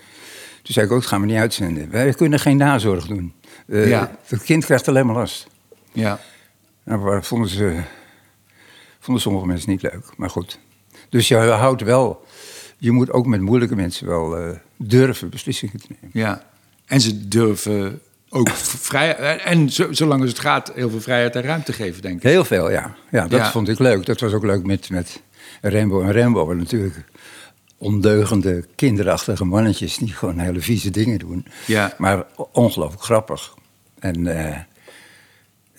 Toen zei ik ook, dat gaan we niet uitzenden. Wij kunnen geen nazorg doen. Ja. Dat kind krijgt alleen maar last. Ja. Nou, vonden, ze, vonden sommige mensen niet leuk. Maar goed. Dus je houdt wel... Je moet ook met moeilijke mensen wel eh, durven beslissingen te nemen. ja. En ze durven ook vrij... En zo, zolang als het gaat, heel veel vrijheid en ruimte geven, denk ik. Heel veel, ja. Ja, dat Ja. vond ik leuk. Dat was ook leuk met, met Rainbow en Rainbow. En natuurlijk ondeugende, kinderachtige mannetjes die gewoon hele vieze dingen doen. Ja. Maar ongelooflijk grappig. En eh,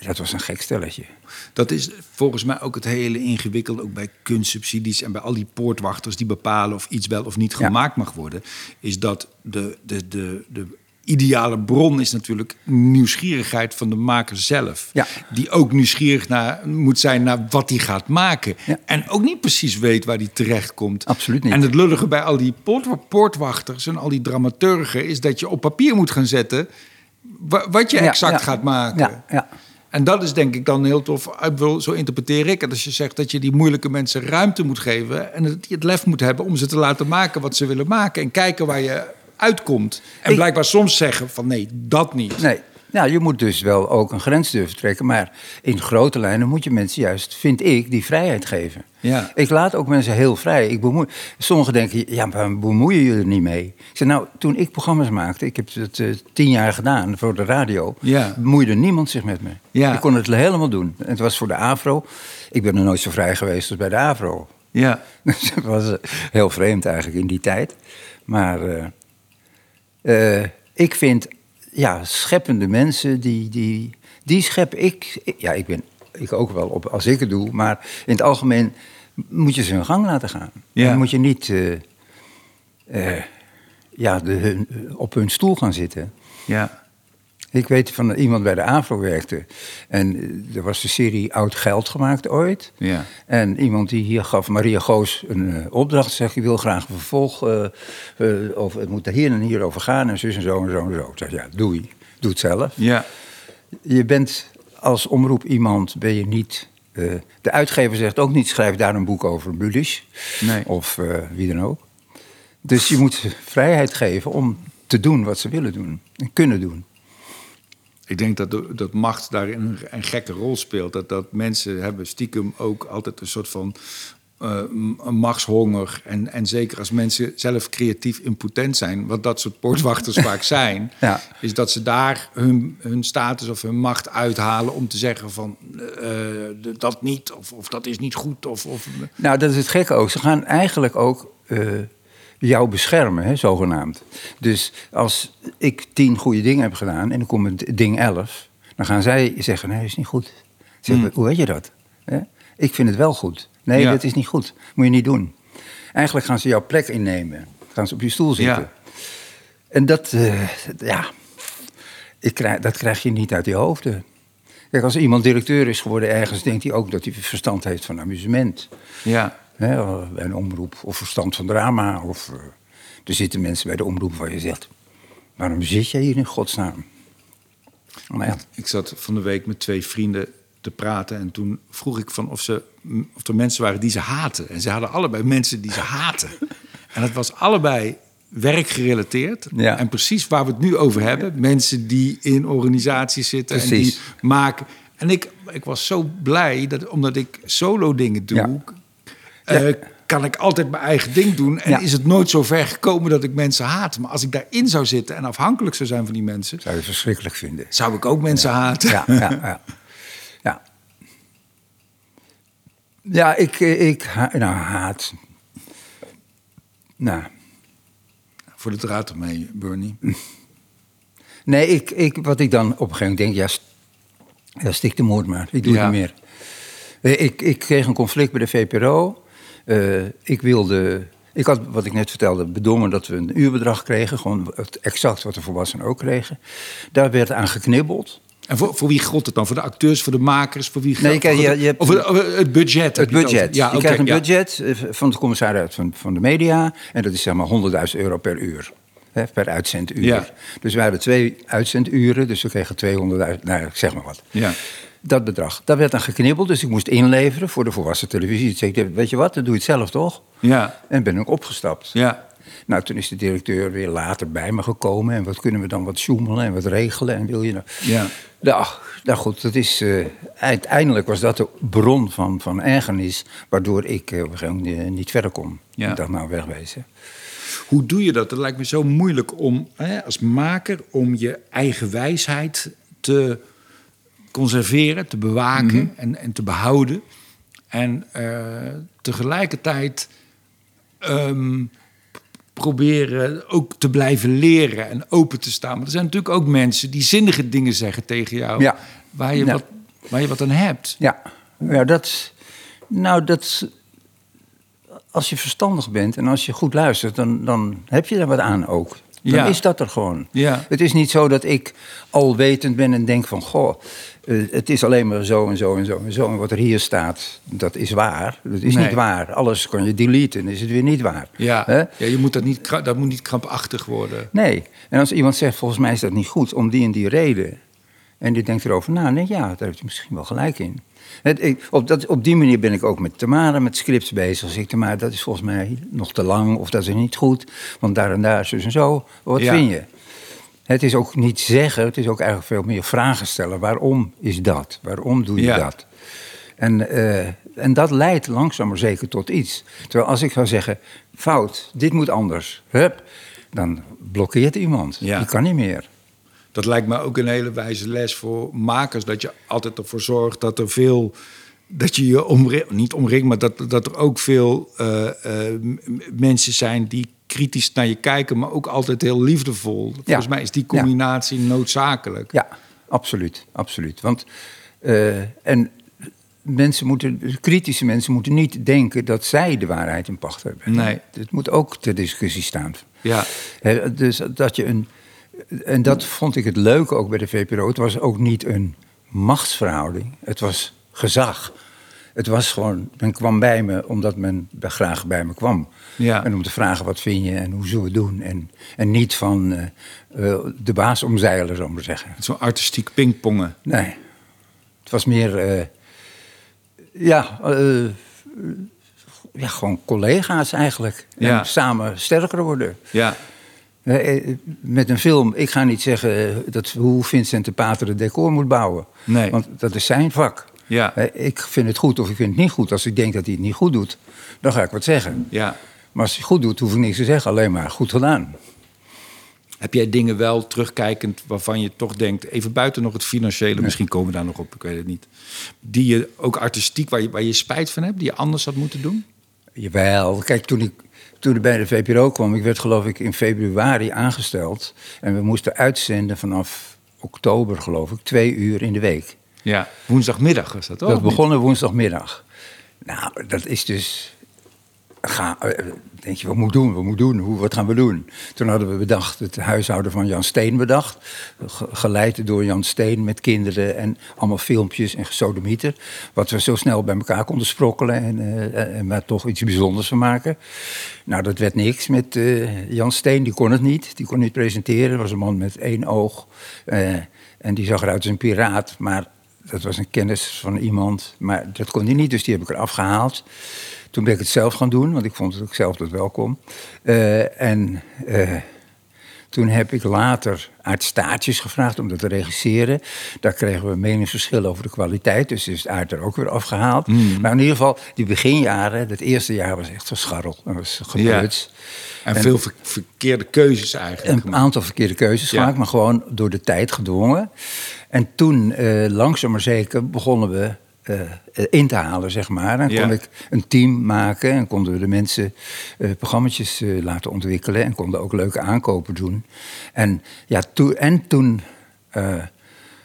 dat was een gek stelletje. Dat is volgens mij ook het hele ingewikkelde, ook bij kunstsubsidies en bij al die poortwachters die bepalen of iets wel of niet Ja. gemaakt mag worden. Is dat de, de, de, de ideale bron is natuurlijk nieuwsgierigheid van de maker zelf. Ja. Die ook nieuwsgierig naar, moet zijn naar wat hij gaat maken. Ja. En ook niet precies weet waar hij terecht komt. Absoluut niet. En het lullige bij al die poort, poortwachters en al die dramaturgen is dat je op papier moet gaan zetten wa- wat je exact gaat maken. Ja, ja. En dat is denk ik dan heel tof. Ik bedoel, Zo interpreteer ik het. Als je zegt dat je die moeilijke mensen ruimte moet geven... en het, het lef moet hebben om ze te laten maken wat ze willen maken... en kijken waar je uitkomt. En Ik- blijkbaar soms zeggen van nee, dat niet. Nee. Ja, je moet dus wel ook een grens durven trekken. Maar in grote lijnen moet je mensen juist, vind ik, die vrijheid geven. Ja. Ik laat ook mensen heel vrij. Ik bemoei... Sommigen denken, ja, maar bemoeien je er niet mee? Ik zeg, nou, toen ik programma's maakte, ik heb het eh, tien jaar gedaan voor de radio, Ja. bemoeide niemand zich met me. Ja. Ik kon het helemaal doen. Het was voor de AVRO. Ik ben er nooit zo vrij geweest als bij de AVRO. Ja, <laughs> Dus het was eh, heel vreemd eigenlijk in die tijd. Maar eh, ik vind, ja, scheppende mensen, die, die, die schep ik. Ja, ik ben ik ook wel op als ik het doe. Maar in het algemeen moet je ze hun gang laten gaan. Ja. Dan moet je niet eh, eh, ja, de, hun, op hun stoel gaan zitten. ja, Ik weet van iemand bij de AVRO werkte. En eh, er was de serie Oud Geld gemaakt ooit. ja. En iemand die hier gaf Maria Goos een eh, opdracht. Zegt, je wil graag een vervolg. eh, eh, over, het moet er hier en hier over gaan. En zus en zo en zo en zo. Ik zeg, ja, doei. Doe het zelf. ja. Je bent als omroep iemand, ben je niet... de uitgever zegt ook niet, schrijf daar een boek over Bulisch. Nee. Of wie dan ook. Dus je moet ze vrijheid geven om te doen wat ze willen doen. En kunnen doen. Ik denk dat, de- dat macht daarin een, een gekke rol speelt. Dat, dat mensen hebben stiekem ook altijd een soort van eh, machtshonger. En, en zeker als mensen zelf creatief impotent zijn, wat dat soort poortwachters <laughs> vaak zijn, Ja. is dat ze daar hun, hun status of hun macht uithalen om te zeggen van eh, dat niet, of, of dat is niet goed. Of, of, Nou, dat is het gekke ook. Ze gaan eigenlijk ook eh, jou beschermen, hè, zogenaamd. Dus als ik tien goede dingen heb gedaan en dan komt ding elf... dan gaan zij zeggen, nee, dat is niet goed. Zeg, Hmm. Hoe weet je dat? Hè? Ik vind het wel goed. Nee, Ja. dat is niet goed. Moet je niet doen. Eigenlijk gaan ze jouw plek innemen. Gaan ze op je stoel zitten. Ja. En dat, eh, ja, ik krijg, dat krijg je niet uit je hoofden. Kijk, als iemand directeur is geworden ergens, denkt hij ook dat hij verstand heeft van amusement. ja, Hè, bij een omroep, of verstand van drama. Of, eh, er zitten mensen bij de omroep waar je zegt... waarom zit jij hier in godsnaam? Maar ja, Ik zat van de week met twee vrienden te praten en toen vroeg ik van of, ze, of er mensen waren die ze haten. En ze hadden allebei mensen die ze <laughs> haten. En dat was allebei werkgerelateerd. Ja. En precies waar we het nu over hebben. Mensen die in organisaties zitten en die maken. En ik, ik was zo blij dat omdat ik solo dingen doe, Ja. Eh, Ja. kan ik altijd mijn eigen ding doen. En Ja. is het nooit zo ver gekomen dat ik mensen haat. Maar als ik daarin zou zitten en afhankelijk zou zijn van die mensen, zou je verschrikkelijk vinden. zou ik ook mensen haten. Ja, ja, ja. Ja, ja ik, eh, ik nou, haat... Nou, Voor de draad ermee, Bernie. nee, ik, ik, wat ik dan op een gegeven moment denk... Ja, st- ja stik de moord maar. Ik doe Ja. het niet meer. Eh, Ik, ik kreeg een conflict bij de VPRO. Eh, ik wilde... Ik had, wat ik net vertelde, bedongen dat we een uurbedrag kregen. Gewoon het, exact wat de volwassenen ook kregen. Daar werd aan geknibbeld. En voor, voor wie god het dan? Voor de acteurs, voor de makers? Voor wie Nee, geldt- je- je hebt- of het, of het budget. Het budget. Ja, je krijgt een ja. budget eh, van de commissaris van, van de media. En dat is zeg maar 100.000 euro per uur. Hè, per uitzenduur. Ja. Dus wij hadden twee uitzenduren. Dus we kregen 200.000, nou zeg maar wat. Ja. Dat bedrag. Dat werd dan geknibbeld. Dus ik moest inleveren voor de volwassen televisie. Ik, weet je wat, dan doe je het zelf toch? Ja, En ben ik opgestapt. ja. Nou, toen is de directeur weer later bij me gekomen. En wat kunnen we dan wat sjoemelen en wat regelen? En wil je nou... Ja. Nou, nou goed, dat is, eh, uiteindelijk was dat de bron van, van ergernis... waardoor ik op een gegeven moment niet verder kon. Ja. Ik dacht, nou, wegwezen. Hoe doe je dat? Het lijkt me zo moeilijk om hè, als maker om je eigen wijsheid te conserveren, te bewaken Mhm. en, en te behouden. En eh, tegelijkertijd ehm, proberen ook te blijven leren en open te staan. Maar er zijn natuurlijk ook mensen die zinnige dingen zeggen tegen jou. Ja. Waar, je Ja. wat, waar je wat aan hebt. Ja, ja dat. Nou, dat. Als je verstandig bent en als je goed luistert, dan, dan heb je er wat aan ook. Dan Ja. is dat er gewoon. Ja. Het is niet zo dat ik alwetend ben en denk van... goh, eh, het is alleen maar zo en zo en zo en zo. En wat er hier staat, dat is waar. Dat is Nee. niet waar. Alles kan je deleten en is het weer niet waar. Ja, ja je moet dat, niet, dat moet niet krampachtig worden. Nee. En als iemand zegt, volgens mij is dat niet goed, om die en die reden. En die denkt erover na, nee, ja, daar heeft hij misschien wel gelijk in. Het, ik, op, dat, op die manier ben ik ook met Tamara, met scripts bezig. Zeg ik, Tamara, dat is volgens mij nog te lang of dat is niet goed. Want daar en daar, zus en zo. Wat Ja. vind je? Het is ook niet zeggen, het is ook eigenlijk veel meer vragen stellen. Waarom is dat? Waarom doe je Ja. dat? En, eh, en dat leidt langzaam maar zeker tot iets. Terwijl als ik zou zeggen, fout, dit moet anders, hup, dan blokkeert iemand. Ja. Die kan niet meer. Dat lijkt me ook een hele wijze les voor makers. Dat je altijd ervoor zorgt dat er veel. Dat je je omringt, niet omringt, maar dat, dat er ook veel eh, eh, mensen zijn die kritisch naar je kijken, maar ook altijd heel liefdevol. Volgens mij is die Ja. combinatie noodzakelijk. Ja, absoluut, absoluut. Want, eh, en mensen moeten, kritische mensen moeten niet denken dat zij de waarheid in pacht hebben. Nee. Het moet ook ter discussie staan. Ja. Dus dat je een. En dat vond ik het leuke ook bij de VPRO. Het was ook niet een machtsverhouding. Het was gezag. Het was gewoon, men kwam bij me omdat men graag bij me kwam. Ja. En om te vragen wat vind je en hoe zullen we het doen. En, en niet van eh, eh, de baas omzeilen, zou ik maar zeggen. Zo'n artistiek pingpongen. Nee. Het was meer, eh, ja, ja, gewoon collega's eigenlijk. Ja. En samen sterker worden. Ja. Met een film, ik ga niet zeggen dat, hoe Vincent de Pater het decor moet bouwen. Nee. Want dat is zijn vak. Ja. Eh, Ik vind het goed of ik vind het niet goed. Als ik denk dat hij het niet goed doet, dan ga ik wat zeggen. ja. Maar als hij het goed doet, hoef ik niks te zeggen. Alleen maar goed gedaan. Heb jij dingen wel terugkijkend waarvan je toch denkt, even buiten nog het financiële, misschien komen we daar nog op, ik weet het niet. Die je ook artistiek, waar je, waar je spijt van hebt, die je anders had moeten doen? Jawel, kijk, toen ik, toen ik bij de VPRO kwam, ik werd geloof ik in februari aangesteld. En we moesten uitzenden vanaf oktober, geloof ik, twee uur in de week. Ja. Woensdagmiddag was dat, toch? dat begon woensdagmiddag. Nou, dat is dus. Ga, eh, denk je, wat moet doen? Wat moet doen? Hoe, wat gaan we doen? Toen hadden we bedacht, het huishouden van Jan Steen bedacht. Ge- geleid door Jan Steen met kinderen en allemaal filmpjes en gesodemieter. Wat we zo snel bij elkaar konden sprokkelen en, eh, en maar toch iets bijzonders van maken. Nou, dat werd niks met Jan Steen, die kon het niet. Die kon niet presenteren. Dat was een man met één oog. en die zag eruit als een piraat, maar dat was een kennis van iemand, maar dat kon hij niet, dus die heb ik eraf gehaald. Toen ben ik het zelf gaan doen, want ik vond het ook zelf dat welkom. Eh, en eh, toen heb ik later Aart Staartjes gevraagd om dat te regisseren. Daar kregen we een meningsverschil over de kwaliteit, dus is Aart er ook weer afgehaald. Maar in ieder geval, die beginjaren, dat eerste jaar was echt verscharreld. Dat was gebeurd. En, veel ver- verkeerde keuzes eigenlijk. Een aantal verkeerde keuzes Ja. gemaakt, maar gewoon door de tijd gedwongen. En toen, eh, langzaam maar zeker, begonnen we eh, in te halen, zeg maar. En Ja. kon ik een team maken en konden we de mensen eh programma's laten ontwikkelen. En konden ook leuke aankopen doen. En, ja, toen en toen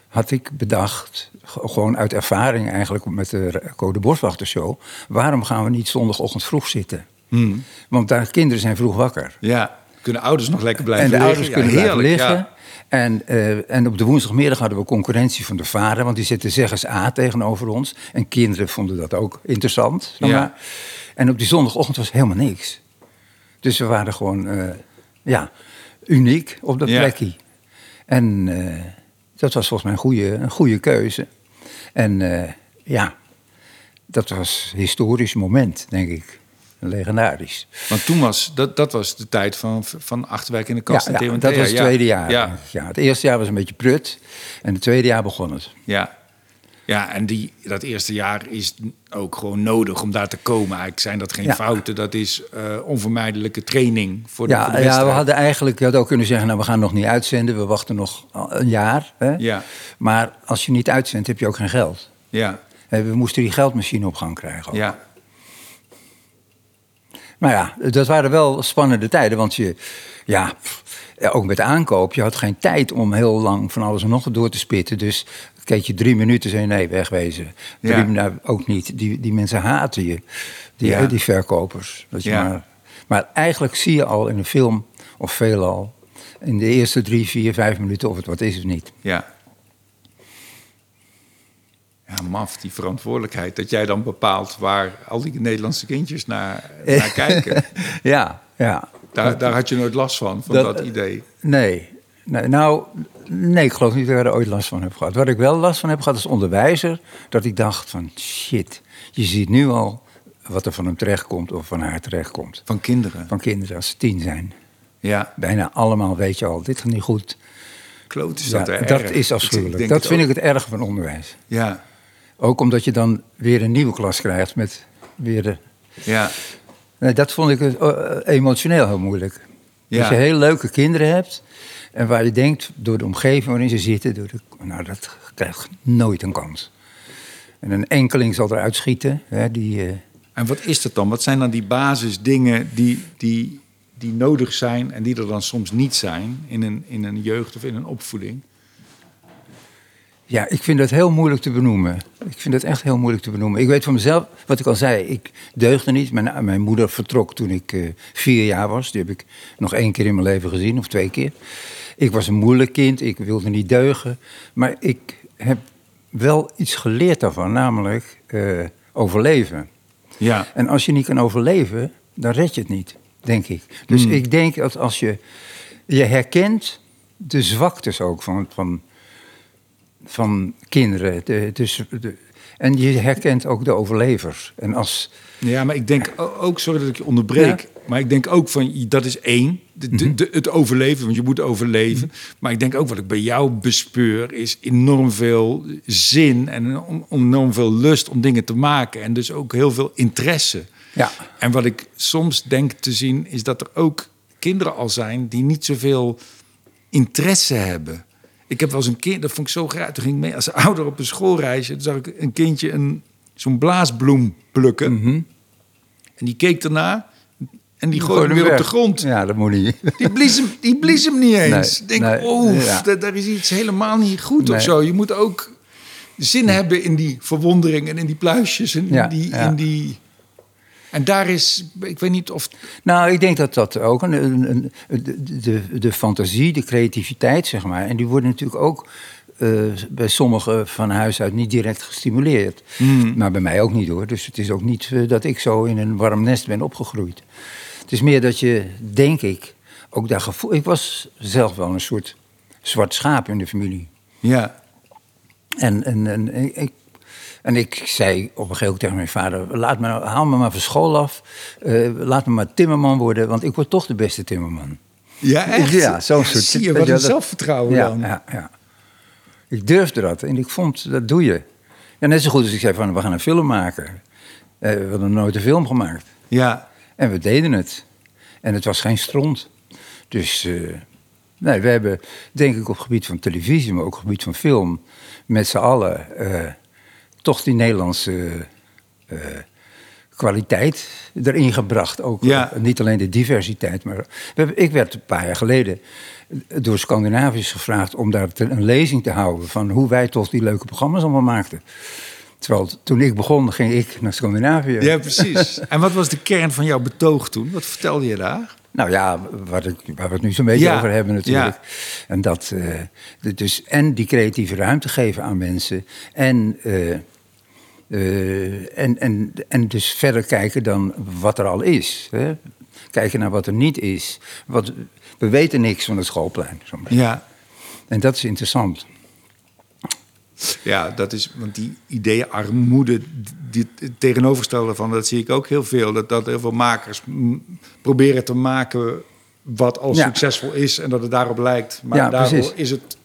had ik bedacht, gewoon uit ervaring eigenlijk met de Code Boswachtershow... waarom gaan we niet zondagochtend vroeg zitten? Hmm. Want daar kinderen zijn vroeg wakker. Ja, kunnen ouders nog lekker blijven En de liggen? ouders Ja, kunnen blijven heerlijk, liggen. ja. En, eh, en op de woensdagmiddag hadden we concurrentie van de vader, want die zitten zeggens A tegenover ons. En kinderen vonden dat ook interessant. Ja. maar. En op die zondagochtend was helemaal niks. Dus we waren gewoon eh, ja, uniek op dat Ja. plekje. En eh, dat was volgens mij een goede, een goede keuze. En ja, dat was een historisch moment, denk ik. Legendarisch. Want toen was, dat, dat was de tijd van, van Achterwijk in de kast. en Ja, Theo ja, en dat was het ja. tweede jaar. Ja, Ja. het eerste jaar was een beetje prut. En het tweede jaar begon het. ja. ja en die, dat eerste jaar is ook gewoon nodig om daar te komen. Eigenlijk zijn dat geen fouten. Dat is eh, onvermijdelijke training voor de, voor Ja, de ja, we hadden eigenlijk, je had ook kunnen zeggen, nou we gaan nog niet uitzenden. We wachten nog een jaar. Hè? Ja. Maar als je niet uitzendt, heb je ook geen geld. Ja, We moesten die geldmachine op gang krijgen. ook. ja. Maar ja, dat waren wel spannende tijden. Want je, ja, ook met aankoop, je had geen tijd om heel lang van alles en nog door te spitten. Dus keek je drie minuten, zei je nee, wegwezen. Drie Ja. minuten ook niet. Die, die mensen haten je, die, Ja. die verkopers. Dat je Ja. maar, maar eigenlijk zie je al in een film, of veelal, in de eerste drie, vier, vijf minuten of het wat is of niet. Ja. Ja, maf, die verantwoordelijkheid. Dat jij dan bepaalt waar al die Nederlandse kindjes naar, <laughs> naar kijken. ja, ja. Daar, daar had je nooit last van, van dat, Dat- idee. Nee. nee. Nou, nee, ik geloof niet dat ik er ooit last van heb gehad. Wat ik wel last van heb gehad als onderwijzer, dat ik dacht van shit, je ziet nu al wat er van hem terechtkomt of van haar terechtkomt. Van kinderen. Van kinderen als ze tien zijn. Ja, Bijna allemaal weet je al, dit gaat niet goed. kloot is Ja, dat er dat erg. is afschuwelijk. Dat vind ook. ik het erge van onderwijs. Ja, Ook omdat je dan weer een nieuwe klas krijgt met weer de... ja, Nee, dat vond ik eh, emotioneel heel moeilijk. Ja. Als je heel leuke kinderen hebt en waar je denkt door de omgeving waarin ze zitten, door de, nou dat krijgt nooit een kans. En een enkeling zal eruit schieten. Hè, die, eh, En wat is dat dan? Wat zijn dan die basisdingen die, die, die nodig zijn en die er dan soms niet zijn in een, in een jeugd of in een opvoeding? Ja, ik vind dat heel moeilijk te benoemen. Ik vind dat echt heel moeilijk te benoemen. Ik weet van mezelf, wat ik al zei, ik deugde niet. Mijn, mijn moeder vertrok toen ik eh, vier jaar was. Die heb ik nog één keer in mijn leven gezien, of twee keer. Ik was een moeilijk kind, ik wilde niet deugen. Maar ik heb wel iets geleerd daarvan, namelijk eh, overleven. Ja, En als je niet kan overleven, dan red je het niet, denk ik. Dus Hmm. ik denk dat als je... Je herkent de zwaktes ook van, van, van kinderen. De, dus de, en je herkent ook de overlevers. En als... ja maar ik denk ook, sorry dat ik je onderbreek, maar ik denk ook van, dat is één, de, de, de- het overleven, want je moet overleven. Maar ik denk ook wat ik bij jou bespeur, is enorm veel zin en enorm veel lust om dingen te maken. En dus ook heel veel interesse. Ja, En wat ik soms denk te zien, is dat er ook kinderen al zijn die niet zoveel interesse hebben. Ik heb wel eens een kind, dat vond ik zo graag. Toen ging ik mee als ouder op een schoolreisje. Toen zag ik een kindje een, zo'n blaasbloem plukken. Mhm. En die keek erna en die gooide hem weer op de grond. Ja, dat moet niet. Die blies hem, die blies hem niet eens. Nee, Ik denk, nee, ja. da- daar is iets helemaal niet goed Nee. of zo. Je moet ook zin hebben in die verwondering en in die pluisjes en Ja, die, ja. in die... En daar is, ik weet niet of... Nou, ik denk dat dat ook een, een, een- de, de, de fantasie, de creativiteit, zeg maar. En die worden natuurlijk ook eh, bij sommigen van huis uit niet direct gestimuleerd. Maar bij mij ook niet hoor. Dus het is ook niet eh, dat ik zo in een warm nest ben opgegroeid. Het is meer dat je, denk ik, ook daar gevoel. Ik was zelf wel een soort zwart schaap in de familie. Ja, En, en, en, ik, en ik zei op een gegeven moment tegen mijn vader... Laat me, nou- haal me maar van school af. eh, laat me maar timmerman worden, want ik word toch de beste timmerman. ja echt? Ja, zo'n soort- Zie je, wat je, een zelfvertrouwen Ja, dan. ja, ja. Ik durfde dat en ik vond, dat doe je. Ja, net zo goed als ik zei van, we gaan een film maken. Eh, we hadden nooit een film gemaakt. Ja, En we deden het. En het was geen stront. Dus eh, nee, we hebben, denk ik, op het gebied van televisie, maar ook op het gebied van film, met z'n allen toch die Nederlandse eh, kwaliteit erin gebracht. Ook, Ja. eh, niet alleen de diversiteit, maar ik werd een paar jaar geleden door Scandinaviërs gevraagd om daar een lezing te houden van hoe wij toch die leuke programma's allemaal maakten. Terwijl toen ik begon, ging ik naar Scandinavië. ja, precies. en wat was de kern van jouw betoog toen? Wat vertelde je daar? Nou ja, wat ik, waar we het nu zo'n beetje Ja, over hebben natuurlijk. ja. En dat, eh, de- dus, en die creatieve ruimte geven aan mensen. En, eh, eh, en, en, en dus verder kijken dan wat er al is. Hè? Kijken naar wat er niet is. Wat, we weten niks van het schoolplein. Ja, En dat is interessant. Ja dat is, want die ideeën armoede, dit het tegenovergestelde van, dat zie ik ook heel veel. Dat, dat heel veel makers proberen te maken wat al Ja. succesvol is en dat het daarop lijkt. Maar Ja, precies. is het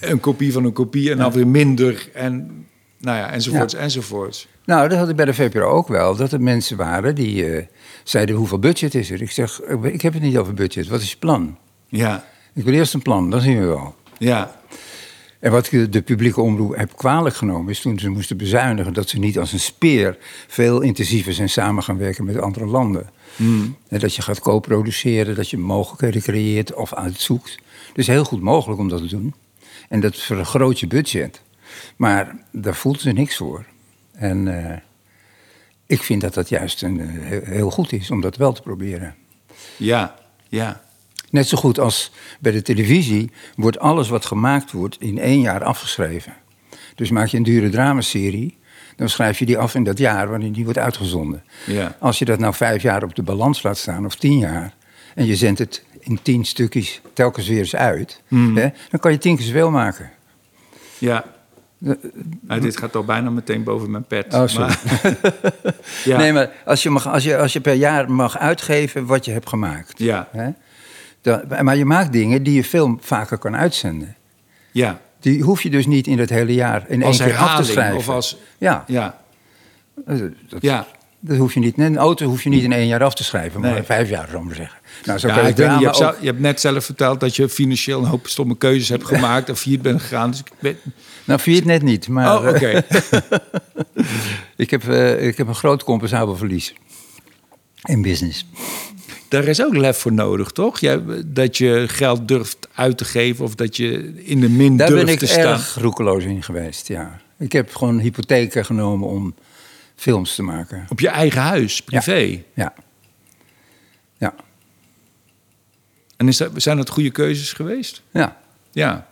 een kopie van een kopie en dan weer minder. En nou ja, enzovoorts, enzovoorts. Nou, dat had ik bij de VPRO ook wel. Dat er mensen waren die eh, zeiden hoeveel budget is er. Ik zeg, ik heb het niet over budget. Wat is je plan? Ja, Ik wil eerst een plan, dan zien we wel. ja, En wat ik de publieke omroep heb kwalijk genomen is toen ze moesten bezuinigen dat ze niet als een speer veel intensiever zijn samen gaan werken met andere landen. En dat je gaat co-produceren, dat je mogelijkheden creëert of uitzoekt. Het is heel goed mogelijk om dat te doen. En dat vergroot je budget. Maar daar voelt ze niks voor. En eh, ik vind dat dat juist een, eh, heel goed is om dat wel te proberen. Ja, ja. Net zo goed als bij de televisie wordt alles wat gemaakt wordt in één jaar afgeschreven. Dus maak je een dure dramaserie, dan schrijf je die af in dat jaar waarin die wordt uitgezonden. Ja. Als je dat nou vijf jaar op de balans laat staan, of tien jaar, en je zendt het in tien stukjes telkens weer eens uit, Mhm. hè, dan kan je tien keer zoveel maken. Ja. Nou, dit gaat al bijna meteen boven mijn pet. Oh. Maar- <laughs> ja. Nee, maar als je, mag, als, je, als je per jaar mag uitgeven wat je hebt gemaakt. Ja. Hè, dan, maar je maakt dingen die je veel vaker kan uitzenden. ja. Die hoef je dus niet in het hele jaar in Als één keer af te schrijven. of als... Ja, Ja. dat, dat- Ja. dat hoef je niet. Een auto hoef je niet in één jaar af te schrijven, maar Nee. in vijf jaar, zou ik zeggen. Nou, zo Ja, kan ik weet je, hebt zelf- je hebt net zelf verteld dat je financieel een hoop stomme keuzes hebt <laughs> gemaakt en failliet bent gegaan. Dus ik Nou, failliet net niet, maar Oh, oké. <laughs> ik, heb, eh, ik heb een groot compensabel verlies in business. Daar is ook lef voor nodig, toch? Jij, dat je geld durft uit te geven of dat je in de min Daar durft ben ik te staan. erg roekeloos in geweest, ja. Ik heb gewoon hypotheken genomen om films te maken. Op je eigen huis, privé. Ja. Ja. En is dat, zijn dat goede keuzes geweest? Ja. Ja.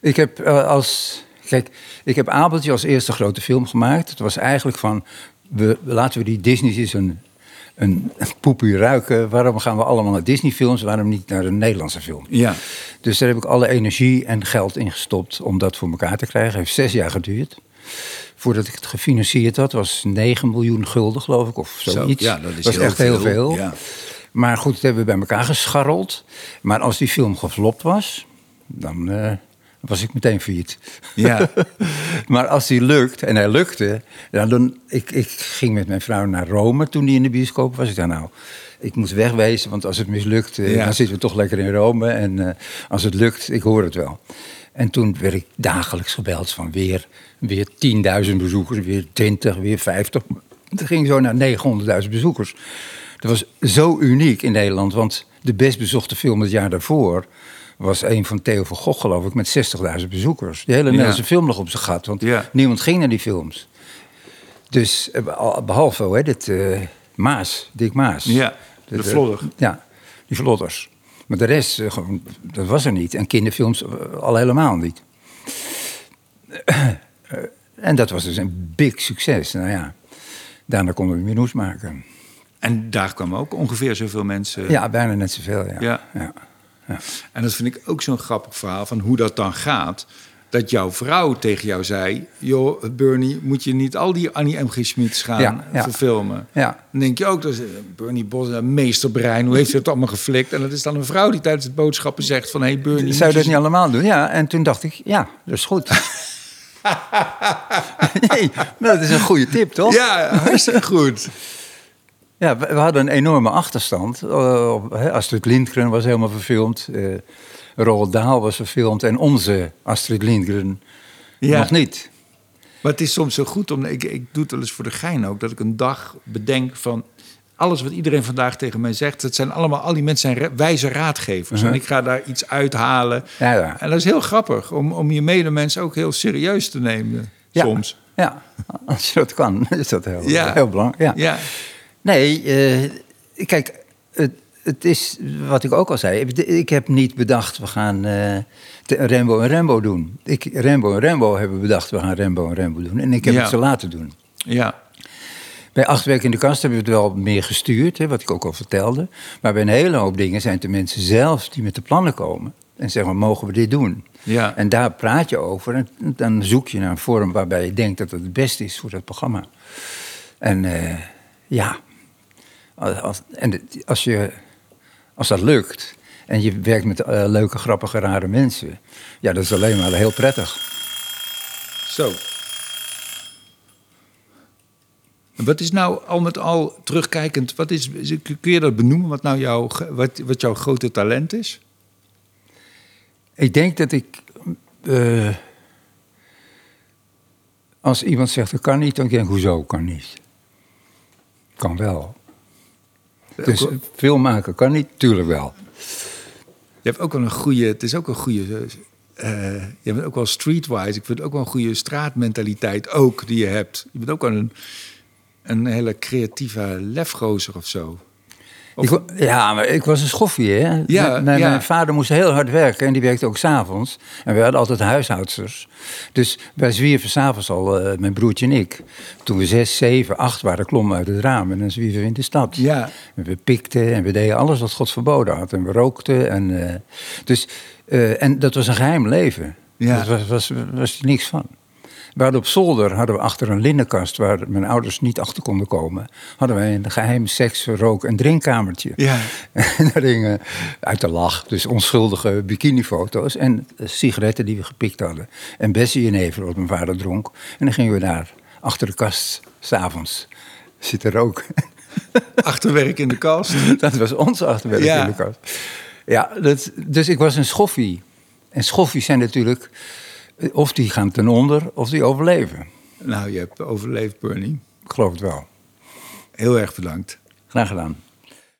Ik heb eh, als. Kijk, ik heb Abeltje als eerste grote film gemaakt. Het was eigenlijk van. We, laten we die Disney eens een, een, poepie ruiken. Waarom gaan we allemaal naar Disney-films? Waarom niet naar een Nederlandse film? Ja. Dus daar heb ik alle energie en geld in gestopt om dat voor elkaar te krijgen. Het heeft zes jaar geduurd. Voordat ik het gefinancierd had, was 9 miljoen gulden, geloof ik, of zoiets. ja, dat is was heel echt heel veel. veel. Ja. Maar goed, dat hebben we bij elkaar gescharreld. Maar als die film geflopt was, dan eh, was ik meteen failliet. Ja. <laughs> maar als die lukt, en hij lukte... Ja, dan, ik, ik ging met mijn vrouw naar Rome toen die in de bioscoop was. Ik dacht, nou, ik moet wegwezen, want als het mislukt... eh, Ja. dan zitten we toch lekker in Rome. En eh, als het lukt, ik hoor het wel. En toen werd ik dagelijks gebeld van weer, weer 10.000 bezoekers, weer 20, weer 50. Het ging zo naar 900.000 bezoekers. Dat was zo uniek in Nederland, want de best bezochte film het jaar daarvoor was een van Theo van Gogh, geloof ik, met 60.000 bezoekers. Die hele Nederlandse film nog op zijn gat, want Ja. niemand ging naar die films. Dus eh, al- behalve hè, dit eh, Maas, Dick Maas. Ja, de vlodder. Ja, die vlodders. Maar de rest, eh, gewoon, dat was er niet. En kinderfilms al helemaal niet. En dat was dus een big succes. Nou ja, daarna konden we Minoes maken. En daar kwamen ook ongeveer zoveel mensen. Ja, bijna net zoveel, ja. Ja. ja. Ja. En dat vind ik ook zo'n grappig verhaal van hoe dat dan gaat. Dat jouw vrouw tegen jou zei: Joh, Bernie, moet je niet al die Annie M. G. Schmids gaan Ja, ja. verfilmen? Ja. Dan denk je ook, dat is eh, Bernie Bos, een meesterbrein, hoe heeft ze het allemaal geflikt? En dat is dan een vrouw die tijdens het boodschappen zegt: van, hey Bernie. Zou je dat niet allemaal doen? Ja, en toen dacht ik, ja, dat is goed. <laughs> nee, maar dat is een goede tip, toch? Ja, hartstikke goed. Ja, we, we hadden een enorme achterstand. Eh, op- Astrid Lindgren was helemaal verfilmd. eh Roald Dahl was verfilmd. En onze Astrid Lindgren Ja. nog niet. Maar het is soms zo goed om. Ik, ik doe het wel eens voor de gein ook. Dat ik een dag bedenk van. Alles wat iedereen vandaag tegen mij zegt. Het zijn allemaal. Al die mensen zijn wijze raadgevers. Mhm. En ik ga daar iets uithalen. Ja, ja. En dat is heel grappig. Om, om je medemens ook heel serieus te nemen. Ja. Soms. Ja, als je dat kan, is dat heel, Ja. heel belangrijk. Ja. Nee, eh, kijk, het, het is wat ik ook al zei. Ik- heb niet bedacht, we gaan eh, te- Rambo en Rambo doen. Ik, Rambo en Rambo hebben bedacht, we gaan Rambo en Rambo doen. En ik heb Ja. het ze laten doen. Ja. Bij Acht Weken in de Kast hebben we het wel meer gestuurd, hè, wat ik ook al vertelde. Maar bij een hele hoop dingen zijn het de mensen zelf die met de plannen komen. En zeggen, mogen we dit doen? Ja. En daar praat je over. En dan zoek je naar een vorm waarbij je denkt dat het het beste is voor dat programma. En eh, ja, als, en als, je, als dat lukt en je werkt met eh, leuke, grappige, rare mensen... ja, dat is alleen maar heel prettig. Zo. Wat is nou al met al terugkijkend, wat is, kun je dat benoemen wat nou jouw, wat, wat jouw grote talent is? Ik denk dat ik... eh, als iemand zegt dat kan niet, dan denk ik, hoezo kan niet? Kan wel. Dus film maken kan niet, tuurlijk wel. Je hebt ook wel een goede, het is ook een goede, eh, je bent ook wel streetwise. Ik vind het ook wel een goede straatmentaliteit ook die je hebt. Je bent ook wel een, een hele creatieve lefgozer of zo. Ik ja, maar ik was een schoffie, hè? Ja, mijn, mijn- ja. mijn vader moest heel hard werken en die werkte ook s'avonds. En we hadden altijd huishoudsters. Dus wij zwierven s'avonds al, eh, mijn broertje en ik. Toen we zes, zeven, acht waren, klommen we uit het raam en dan zwierven we in de stad. Ja. En we pikten en we deden alles wat God verboden had. En we rookten. En, eh, dus, eh, en dat was een geheim leven. Ja. Daar was, was, was er niks van. We hadden op zolder, hadden we achter een linnenkast... waar mijn ouders niet achter konden komen... hadden wij een geheim seks-, rook- en drinkkamertje. Ja. <laughs> En daar hingen uit de lach, dus onschuldige bikinifoto's... en sigaretten die we gepikt hadden. En Bessie-jenever, wat mijn vader dronk. En dan gingen we daar achter de kast, s'avonds, zitten roken. <laughs> Achterwerk in de kast. Dat was ons achterwerk Ja. in de kast. Ja, dat, dus ik was een schoffie. En schoffies zijn natuurlijk... of die gaan ten onder, of die overleven. Nou, je hebt overleefd, Bernie. Ik geloof het wel. Heel erg bedankt. Graag gedaan.